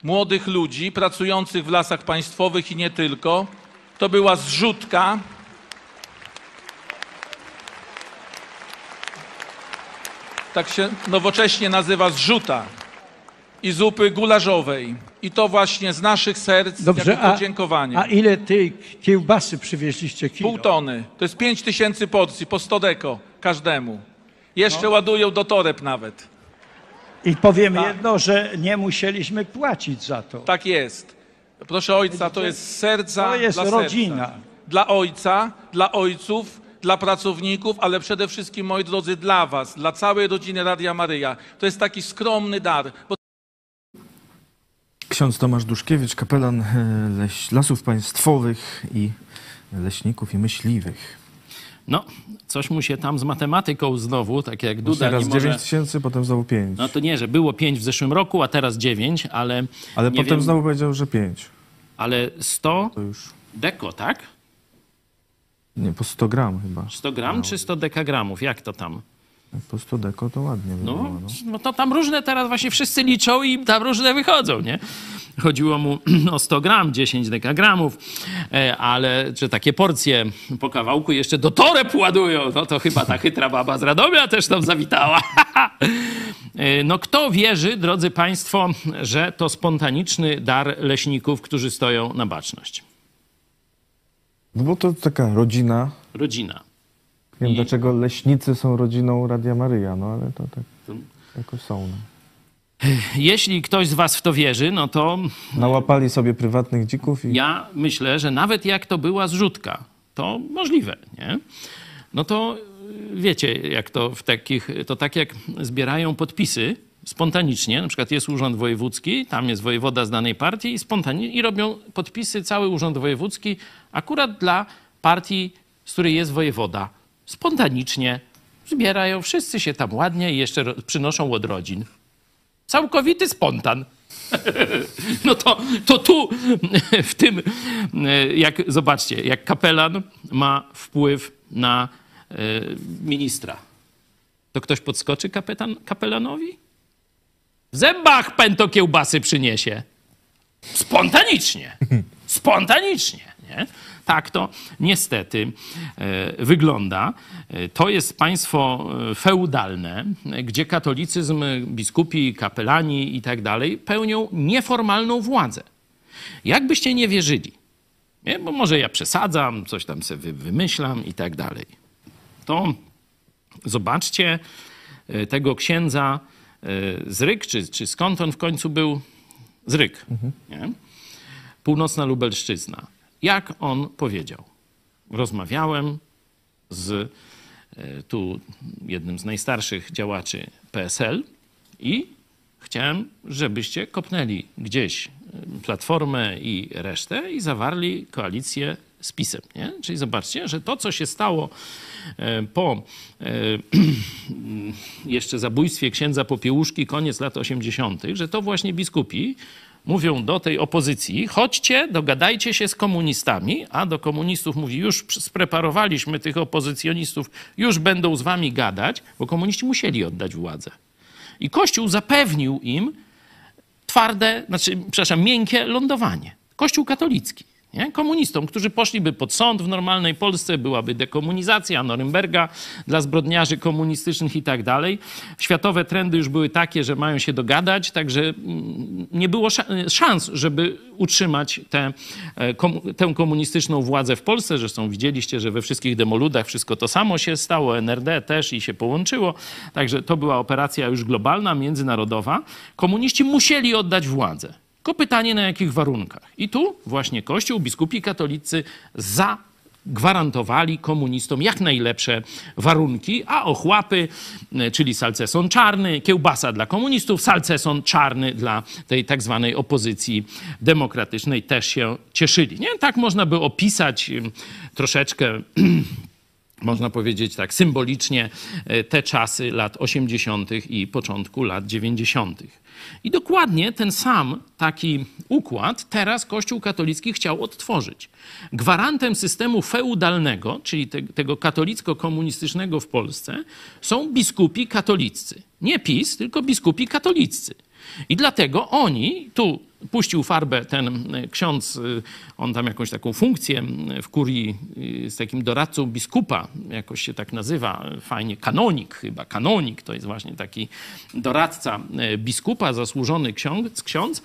Młodych ludzi pracujących w lasach państwowych i nie tylko, to była zrzutka. Tak się nowocześnie nazywa zrzuta i zupy gularzowej. I to właśnie z naszych serc Dobrze, jako a, podziękowanie. a ile tej kiełbasy przywieźliście kilo? Pół tony. To jest 5 tysięcy porcji, po 100 deko każdemu. Jeszcze ładują do toreb nawet. I powiem jedno, że nie musieliśmy płacić za to. Tak jest. Proszę ojca, to jest z serca To jest dla serca. rodzina. Dla ojca, dla ojców, dla pracowników, ale przede wszystkim, moi drodzy, dla was, dla całej rodziny Radia Maryja. To jest taki skromny dar, Ksiądz Tomasz Duszkiewicz, kapelan e, leś, Lasów Państwowych i Leśników i Myśliwych. No, coś mu się tam z matematyką znowu, tak jak Właśnie Duda raz nie może... 9 tysięcy, potem znowu 5. No to nie, że było 5 w zeszłym roku, a teraz 9, ale Ale potem wiem, znowu powiedział, że 5. ale 100 To już deko, tak? nie, po 100 gram chyba. 100 gram czy 100 dekagramów? Jak to tam? Po 100 deko to ładnie No, wygląda. No. no to tam różne teraz właśnie wszyscy liczą i tam różne wychodzą, nie? Chodziło mu <clears throat> o 100 gram, 10 dekagramów, e, ale że takie porcje po kawałku jeszcze do toreb ładują, no to chyba ta chytra baba z Radomia też tam zawitała. <laughs> E, No kto wierzy, drodzy Państwo, że to spontaniczny dar leśników, którzy stoją na baczność? no bo to taka rodzina. Rodzina. Nie wiem I- dlaczego leśnicy są rodziną Radia Maryja, no ale to tak jakoś są. No. Jeśli ktoś z Was w to wierzy, no to Nałapali sobie prywatnych dzików i Ja myślę, że nawet jak to była zrzutka, to możliwe, nie? No to y, wiecie, jak to w takich, to tak jak zbierają podpisy spontanicznie, na przykład jest urząd wojewódzki, tam jest wojewoda z danej partii i spontanicznie i robią podpisy cały urząd wojewódzki akurat dla partii, z której jest wojewoda. Spontanicznie zbierają, wszyscy się tam ładnie i jeszcze przynoszą od rodzin. Całkowity spontan. <laughs> No to, to tu <laughs> w tym, jak zobaczcie, jak kapelan ma wpływ na e, ministra. To ktoś podskoczy kapetan, kapelanowi? W zębach pęto kiełbasy przyniesie. Spontanicznie. <laughs> Spontanicznie. Nie? Tak to niestety e, wygląda. E, To jest państwo e, feudalne, gdzie katolicyzm, biskupi, kapelani i tak dalej pełnią nieformalną władzę. Jakbyście nie wierzyli, nie? bo może ja przesadzam, coś tam sobie wy- wymyślam i tak dalej, to zobaczcie tego księdza z Ryk, czy, czy skąd on w końcu był? Z Ryk. Nie? Północna Lubelszczyzna. Jak on powiedział? Rozmawiałem z e, tu jednym z najstarszych działaczy PSL i chciałem, żebyście kopnęli gdzieś e, Platformę i resztę i zawarli koalicję z PiSem. Nie? Czyli zobaczcie, że to, co się stało e, po <clears throat> jeszcze zabójstwie księdza Popiełuszki, koniec lat 80., że to właśnie biskupi mówią do tej opozycji, chodźcie, dogadajcie się z komunistami, a do komunistów mówi, już spreparowaliśmy tych opozycjonistów, już będą z wami gadać, bo komuniści musieli oddać władzę. I Kościół zapewnił im twarde, znaczy, przepraszam, miękkie lądowanie. Kościół katolicki. Nie? Komunistom, którzy poszliby pod sąd w normalnej Polsce, byłaby dekomunizacja Norymberga dla zbrodniarzy komunistycznych i tak dalej. Światowe trendy już były takie, że mają się dogadać, także mm, nie było sza- szans, żeby utrzymać tę, e, tę komunistyczną władzę w Polsce. Zresztą widzieliście, że we wszystkich demoludach wszystko to samo się stało, NRD też i się połączyło. Także to była operacja już globalna, międzynarodowa. Komuniści musieli oddać władzę. Tylko pytanie na jakich warunkach. I tu właśnie Kościół, biskupi katolicy zagwarantowali komunistom jak najlepsze warunki, a ochłapy, e, czyli salceson czarny, kiełbasa dla komunistów, salceson czarny dla tej tak zwanej opozycji demokratycznej też się cieszyli. Nie? Tak można by opisać troszeczkę <clears throat> można powiedzieć tak symbolicznie, e, te czasy lat 80. i początku lat 90. I dokładnie ten sam taki układ teraz Kościół katolicki chciał odtworzyć. Gwarantem systemu feudalnego, czyli te, tego katolicko-komunistycznego w Polsce, są biskupi katoliccy. Nie PiS, tylko biskupi katoliccy. I dlatego oni, tu puścił farbę ten ksiądz, y, on tam jakąś taką funkcję w kurii y, z takim doradcą biskupa, jakoś się tak nazywa, fajnie, kanonik chyba, kanonik to jest właśnie taki doradca e, biskupa, zasłużony ksiądz, ksiądz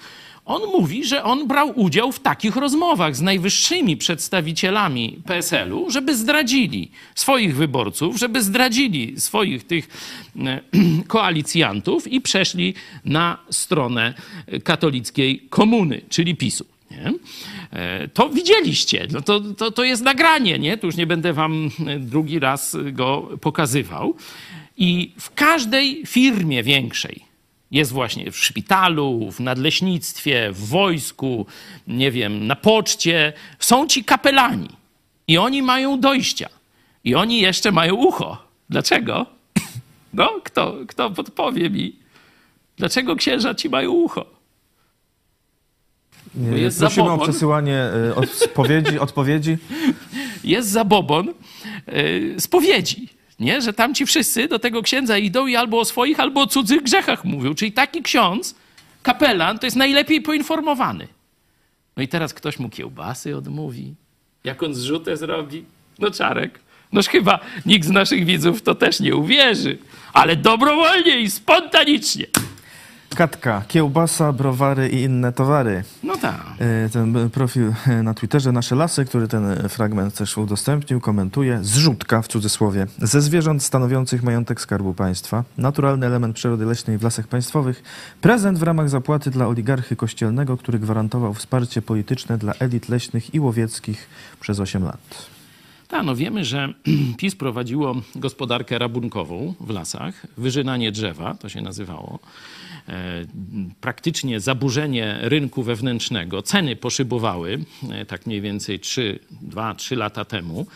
on mówi, że on brał udział w takich rozmowach z najwyższymi przedstawicielami PSL-u, żeby zdradzili swoich wyborców, żeby zdradzili swoich tych e, <clears throat> koalicjantów i przeszli na stronę katolickiej komuny, czyli PiSu. Nie? E, To widzieliście, no to, to, to jest nagranie, nie? Tu już nie będę wam e, drugi raz go pokazywał. I w każdej firmie większej, jest właśnie w szpitalu, w nadleśnictwie, w wojsku, nie wiem, na poczcie. Są ci kapelani i oni mają dojścia. I oni jeszcze mają ucho. Dlaczego? <coughs> No, kto, kto podpowie mi? Dlaczego księża ci mają ucho? Bo jest Prosimy o zabobon. przesyłanie y, odpowiedzi, <laughs> odpowiedzi. jest zabobon yy, spowiedzi. Nie? Że tam ci wszyscy do tego księdza idą i albo o swoich, albo o cudzych grzechach mówią. Czyli taki ksiądz, kapelan, to jest najlepiej poinformowany. No i teraz ktoś mu kiełbasy odmówi. Jak on zrzutę zrobi? No czarek. Noż chyba nikt z naszych widzów to też nie uwierzy. Ale dobrowolnie i spontanicznie. Katka, kiełbasa, browary i inne towary. No tak. E, Ten profil e, na Twitterze Nasze Lasy, który ten fragment też udostępnił, komentuje. Zrzutka, w cudzysłowie, ze zwierząt stanowiących majątek Skarbu Państwa, naturalny element przyrody leśnej w lasach państwowych, prezent w ramach zapłaty dla oligarchy kościelnego, który gwarantował wsparcie polityczne dla elit leśnych i łowieckich przez 8 lat. Tak, no wiemy, że <clears throat> PiS prowadziło gospodarkę rabunkową w lasach, wyżynanie drzewa, to się nazywało, e, praktycznie zaburzenie rynku wewnętrznego. Ceny poszybowały, e, tak mniej więcej 2-3 lata temu.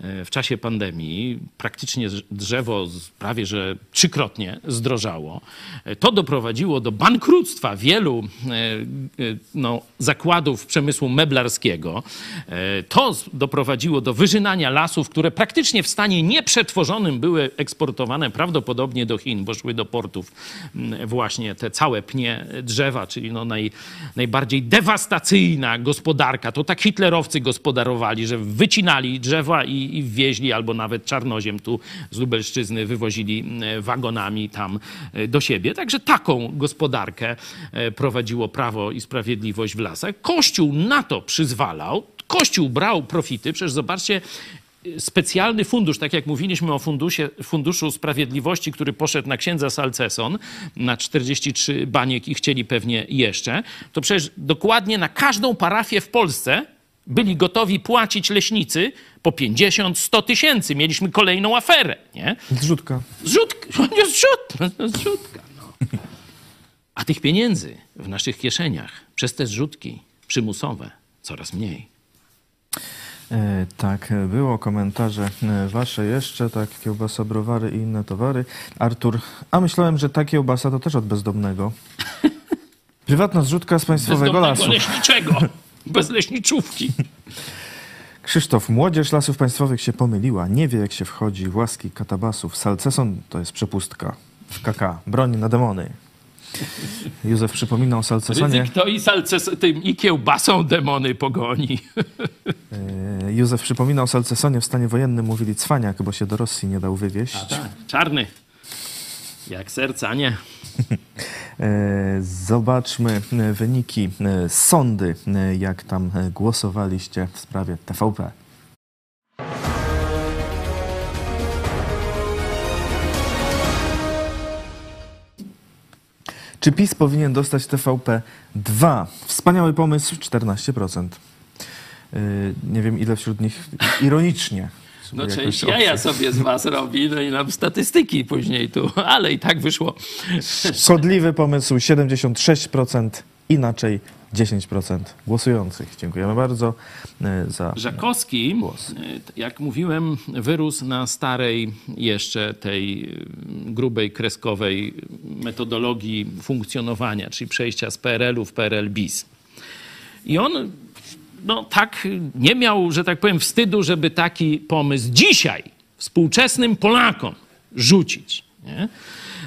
E, W czasie pandemii praktycznie drzewo prawie że trzykrotnie zdrożało. E, To doprowadziło do bankructwa wielu e, no, zakładów przemysłu meblarskiego. To doprowadziło do wyżynania lasów, które praktycznie w stanie nieprzetworzonym były eksportowane prawdopodobnie do Chin, bo szły do portów właśnie te całe pnie drzewa, czyli no naj, najbardziej dewastacyjna gospodarka. To tak hitlerowcy gospodarowali, że wycinali drzewa i, i wwieźli, albo nawet czarnoziem tu z Lubelszczyzny wywozili m, wagonami tam e, do siebie. Także taką gospodarkę e, prowadziło Prawo i Sprawiedliwość w lasach. Kościół na to przyzwalał. Kościół brał profity. Przecież zobaczcie, specjalny fundusz, tak jak mówiliśmy o fundusie, Funduszu Sprawiedliwości, który poszedł na księdza Salceson na 43 baniek i chcieli pewnie jeszcze, to przecież dokładnie na każdą parafię w Polsce byli gotowi płacić leśnicy po 50-100 tysięcy. Mieliśmy kolejną aferę, nie? Zrzutka. Zrzutka, <laughs> nie zrzut, no, zrzutka, no. A tych pieniędzy w naszych kieszeniach przez te zrzutki przymusowe coraz mniej. E, tak, było komentarze e, wasze jeszcze, tak, kiełbasa, browary i inne towary. Artur, a myślałem, że ta kiełbasa to też od bezdomnego. <laughs> Prywatna zrzutka z państwowego Bezdomnego lasu. leśniczego, <laughs> bez leśniczówki. Krzysztof, młodzież lasów państwowych się pomyliła. Nie wie, jak się wchodzi w łaski katabasów. Salceson to jest przepustka. W KK. Broń na demony. Józef przypominał Salcesonie. To i, salces, tym, i kiełbasą demony pogoni. E, Józef przypominał Salcesonie w stanie wojennym. Mówili cwaniak, bo się do Rosji nie dał wywieźć. Czarny. Jak serca, nie? <laughs> E, Zobaczmy e, wyniki e, sądy, jak tam głosowaliście w sprawie TVP. Czy PiS powinien dostać TVP 2? Wspaniały pomysł, 14%. E, Nie wiem, ile wśród nich ironicznie. No część obcy. jaja sobie z was robi, no i nam statystyki później tu, ale i tak wyszło. Szkodliwy pomysł 76%, inaczej 10% głosujących. Dziękujemy bardzo e, za. Żakowski, Głos. y, jak mówiłem, wyrósł na starej jeszcze tej grubej, kreskowej metodologii funkcjonowania, czyli przejścia z PRL-u w PRL bis. I on no, tak nie miał, że tak powiem, wstydu, żeby taki pomysł dzisiaj współczesnym Polakom rzucić. Nie?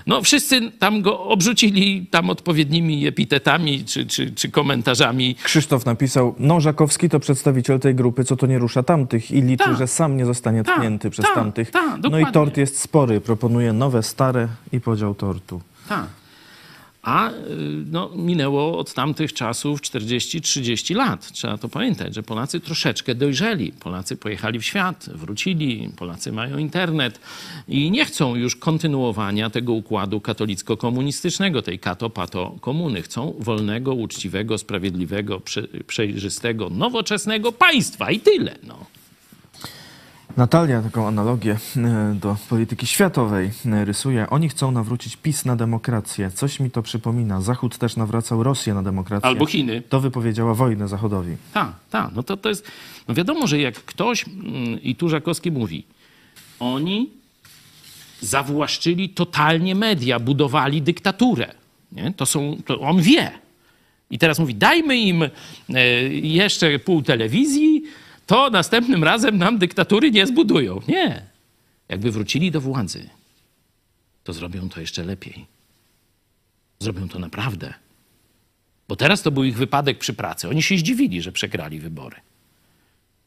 No wszyscy tam go obrzucili tam odpowiednimi epitetami czy, czy, czy komentarzami. Krzysztof napisał, no Żakowski to przedstawiciel tej grupy, co to nie rusza tamtych i liczy, Ta. że sam nie zostanie Ta, tknięty przez ta, tamtych. ta, no i tort jest spory, proponuje nowe, stare i podział tortu. Tak. A y, no, minęło od tamtych czasów 40-30 lat. Trzeba to pamiętać, że Polacy troszeczkę dojrzeli. Polacy pojechali w świat, wrócili, Polacy mają internet i nie chcą już kontynuowania tego układu katolicko-komunistycznego, tej kato-pato komuny. Chcą wolnego, uczciwego, sprawiedliwego, prze, przejrzystego, nowoczesnego państwa i tyle. No. Natalia taką analogię e, do polityki światowej e, rysuje. Oni chcą nawrócić PiS na demokrację. Coś mi to przypomina. Zachód też nawracał Rosję na demokrację. Albo Chiny. To wypowiedziała wojnę Zachodowi. Tak, tak. No to, to jest. No wiadomo, że jak ktoś, mm, i tu Żakowski mówi, oni zawłaszczyli totalnie media, budowali dyktaturę. Nie? To, są, to on wie. I teraz mówi, dajmy im e, jeszcze pół telewizji, to następnym razem nam dyktatury nie zbudują. Nie. Jakby wrócili do władzy, to zrobią to jeszcze lepiej. Zrobią to naprawdę. Bo teraz to był ich wypadek przy pracy. Oni się zdziwili, że przegrali wybory.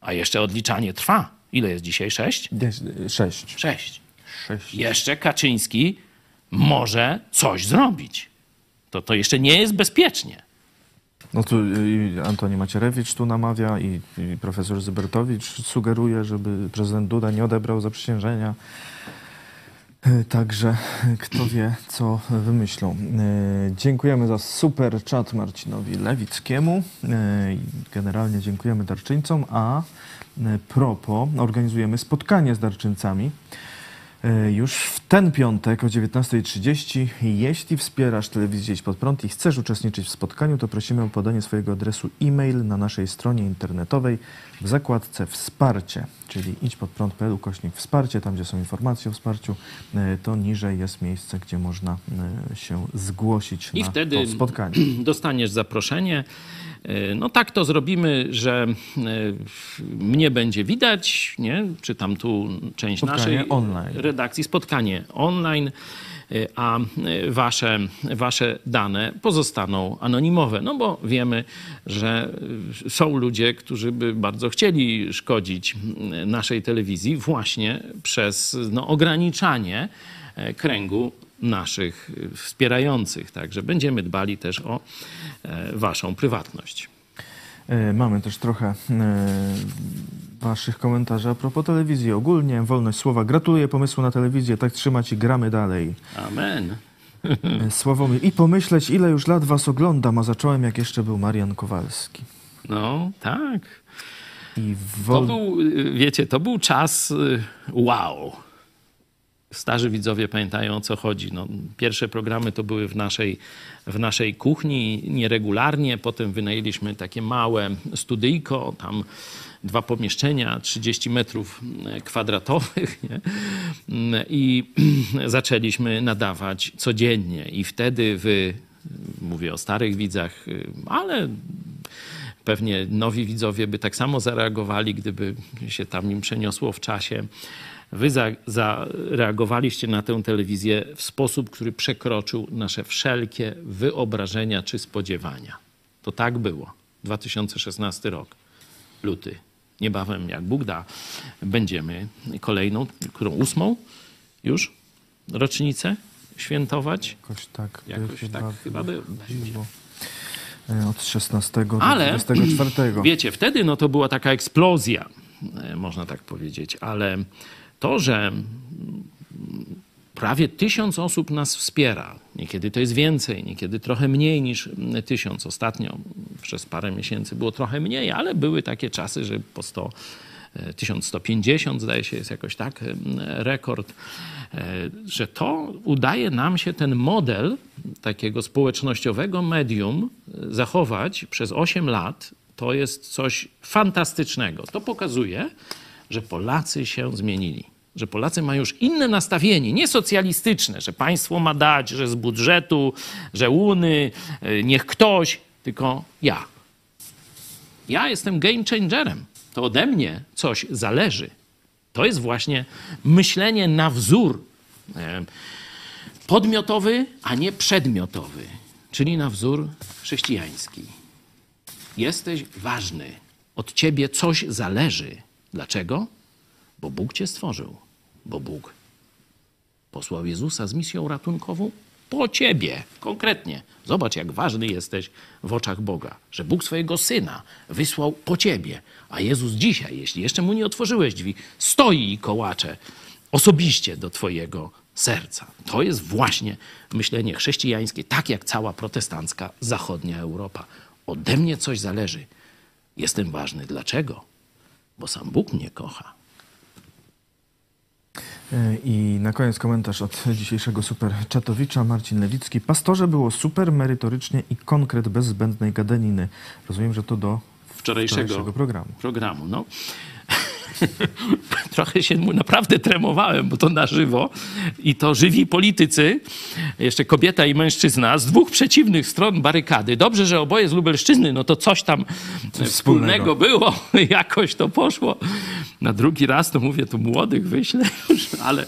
A jeszcze odliczanie trwa. Ile jest dzisiaj? Sześć? Dzie- Sześć. Sześć. Sześć. Jeszcze Kaczyński może coś zrobić. To, to jeszcze nie jest bezpiecznie. No tu i Antoni Macierewicz tu namawia i, i profesor Zybertowicz sugeruje, żeby prezydent Duda nie odebrał zaprzysiężenia. E, Także kto wie, co wymyślą. Dziękujemy za super czat Marcinowi Lewickiemu. Generalnie dziękujemy darczyńcom, a propos organizujemy spotkanie z darczyńcami. E, Już w ten piątek o 19.30, jeśli wspierasz telewizję Idź Pod Prąd i chcesz uczestniczyć w spotkaniu, to prosimy o podanie swojego adresu e-mail na naszej stronie internetowej w zakładce Wsparcie, czyli idźpodprąd.pl ukośnik wsparcie, tam gdzie są informacje o wsparciu, e, to niżej jest miejsce, gdzie można e, się zgłosić I na wtedy to spotkanie. <clears throat> dostaniesz zaproszenie. E, No tak to zrobimy, że mnie będzie widać, nie? czytam tu część Spotkanie naszej online. redakcji, spotkanie online, a e, wasze, wasze dane pozostaną anonimowe. No bo wiemy, że e, są ludzie, którzy by bardzo chcieli szkodzić naszej telewizji właśnie przez no, ograniczanie e, kręgu naszych wspierających. Także będziemy dbali też o e, waszą prywatność. E, Mamy też trochę waszych komentarzy a propos telewizji ogólnie. Wolność słowa. Gratuluję pomysłu na telewizję. Tak trzymać i gramy dalej. Amen. E, Sławomir. I pomyśleć, ile już lat was oglądam, a zacząłem jak jeszcze był Marian Kowalski. No, tak. I To wol... był, y, wiecie, to był czas y, wow. Starzy widzowie pamiętają o co chodzi. No, pierwsze programy to były w naszej, w naszej kuchni nieregularnie. Potem wynajęliśmy takie małe studyjko, tam dwa pomieszczenia, 30 metrów e, kwadratowych. <laughs> Nie? I <clears throat> zaczęliśmy nadawać codziennie. I wtedy wy, mówię o starych widzach, y, ale Pewnie nowi widzowie by tak samo zareagowali, gdyby się tam im przeniosło w czasie. Wy za, zareagowaliście na tę telewizję w sposób, który przekroczył nasze wszelkie wyobrażenia czy spodziewania. To tak było. 2016 rok, luty. Niebawem, jak Bóg da, będziemy kolejną, którą ósmą już rocznicę świętować. Jakoś tak. Jakoś tak chyba by- było. E, Od 16 do Ale 24. <clears throat> wiecie, wtedy no to była taka eksplozja, e, można tak powiedzieć, ale to, że prawie tysiąc osób nas wspiera, niekiedy to jest więcej, niekiedy trochę mniej niż mm, tysiąc. Ostatnio przez parę miesięcy było trochę mniej, ale były takie czasy, że po 100 e, 1150 zdaje się jest jakoś tak em, rekord, e, że to udaje nam się ten model takiego społecznościowego medium e, zachować przez 8 lat. To jest coś fantastycznego. To pokazuje, że Polacy się zmienili. Że Polacy mają już inne nastawienie, nie socjalistyczne, że państwo ma dać, że z budżetu, że Uny, e, niech ktoś, tylko ja. Ja jestem game changerem. To ode mnie coś zależy. To jest właśnie myślenie na wzór e, podmiotowy, a nie przedmiotowy, czyli na wzór chrześcijański. Jesteś ważny, od ciebie coś zależy. Dlaczego? Bo Bóg cię stworzył, bo Bóg posłał Jezusa z misją ratunkową po ciebie, konkretnie. Zobacz, jak ważny jesteś w oczach Boga, że Bóg swojego syna wysłał po ciebie, a Jezus dzisiaj, jeśli jeszcze mu nie otworzyłeś drzwi, stoi i kołacze osobiście do twojego serca. To jest właśnie myślenie chrześcijańskie, tak jak cała protestancka zachodnia Europa. Ode mnie coś zależy. Jestem ważny. Dlaczego? Bo sam Bóg mnie kocha. E, I na koniec komentarz od dzisiejszego super czatowicza Marcin Lewicki. Pastorze było super merytorycznie i konkret bez zbędnej gadaniny. Rozumiem, że to do Wczorajszego, wczorajszego programu. programu. No. <laughs> Trochę się mu naprawdę tremowałem, bo to na żywo. I to żywi politycy, jeszcze kobieta i mężczyzna, z dwóch przeciwnych stron barykady. Dobrze, że oboje z Lubelszczyzny, no to coś tam wspólnego. wspólnego. było, <laughs> jakoś to poszło. Na drugi raz to mówię, tu młodych wyślę <laughs> już, ale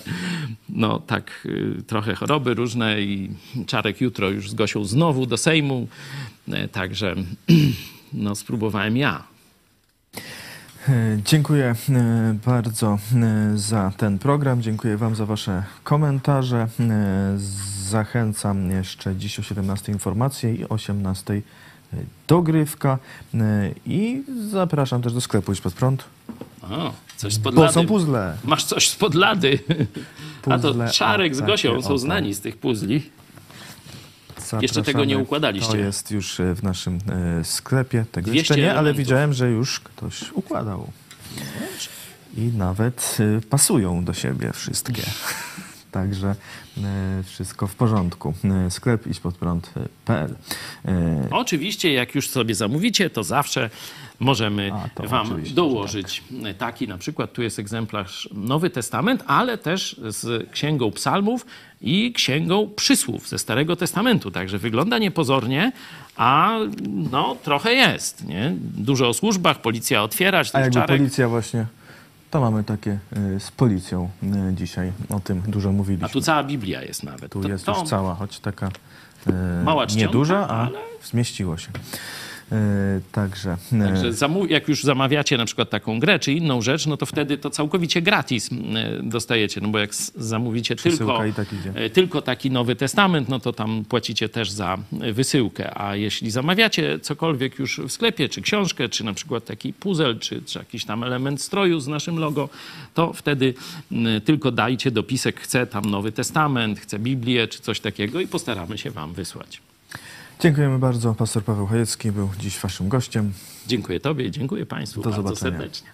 no tak y, trochę choroby różne i Czarek jutro już z znowu do Sejmu, E, także <clears throat> no spróbowałem ja. E, Dziękuję e, bardzo e, za ten program. Dziękuję Wam za Wasze komentarze. Zachęcam jeszcze dziś o 17 informacje i o 18 dogrywka. I zapraszam też do sklepu Idź Pod Prąd, O, coś spod bo są puzzle. Masz coś spod lady. A to Puzzle, Czarek o, z takie, Gosią o, są tak. znani z tych puzli. Jeszcze tego nie układaliście. To jest już e, w naszym e, sklepie. Tego jeszcze 200 nie, ale elementów. widziałem, że już ktoś układał. I nawet e, pasują do siebie wszystkie. <laughs> Także wszystko w porządku. E, Sklep idźpodprąd.pl E, Oczywiście, jak już sobie zamówicie, to zawsze możemy A, wam dołożyć taki. Na przykład tu jest egzemplarz Nowy Testament, ale też z Księgą Psalmów i Księgą Przysłów ze Starego Testamentu. Także wygląda niepozornie, a no trochę jest. Nie? Dużo o służbach, policja otwierać, A jakby czarek. policja właśnie, to mamy takie e, z policją e, dzisiaj. O tym dużo mówiliśmy. A tu cała Biblia jest nawet. Tu To- jest to już cała, choć taka e, Mała czcionka, nieduża, a ale- zmieściło się. E, także e, Także jak już zamawiacie na przykład taką grę czy inną rzecz, no to wtedy to całkowicie gratis e, dostajecie. No bo jak zamówicie tylko, tak tylko taki Nowy Testament, no to tam płacicie też za wysyłkę. A jeśli zamawiacie cokolwiek już w sklepie, czy książkę, czy na przykład taki puzzle, czy, czy jakiś tam element stroju z naszym logo, to wtedy tylko dajcie dopisek, chcę tam Nowy Testament, chcę Biblię, czy coś takiego i postaramy się wam wysłać. Dziękujemy bardzo. Pastor Paweł Chojecki był dziś waszym gościem. Dziękuję Tobie dziękuję Państwu Do bardzo zobaczenia. serdecznie.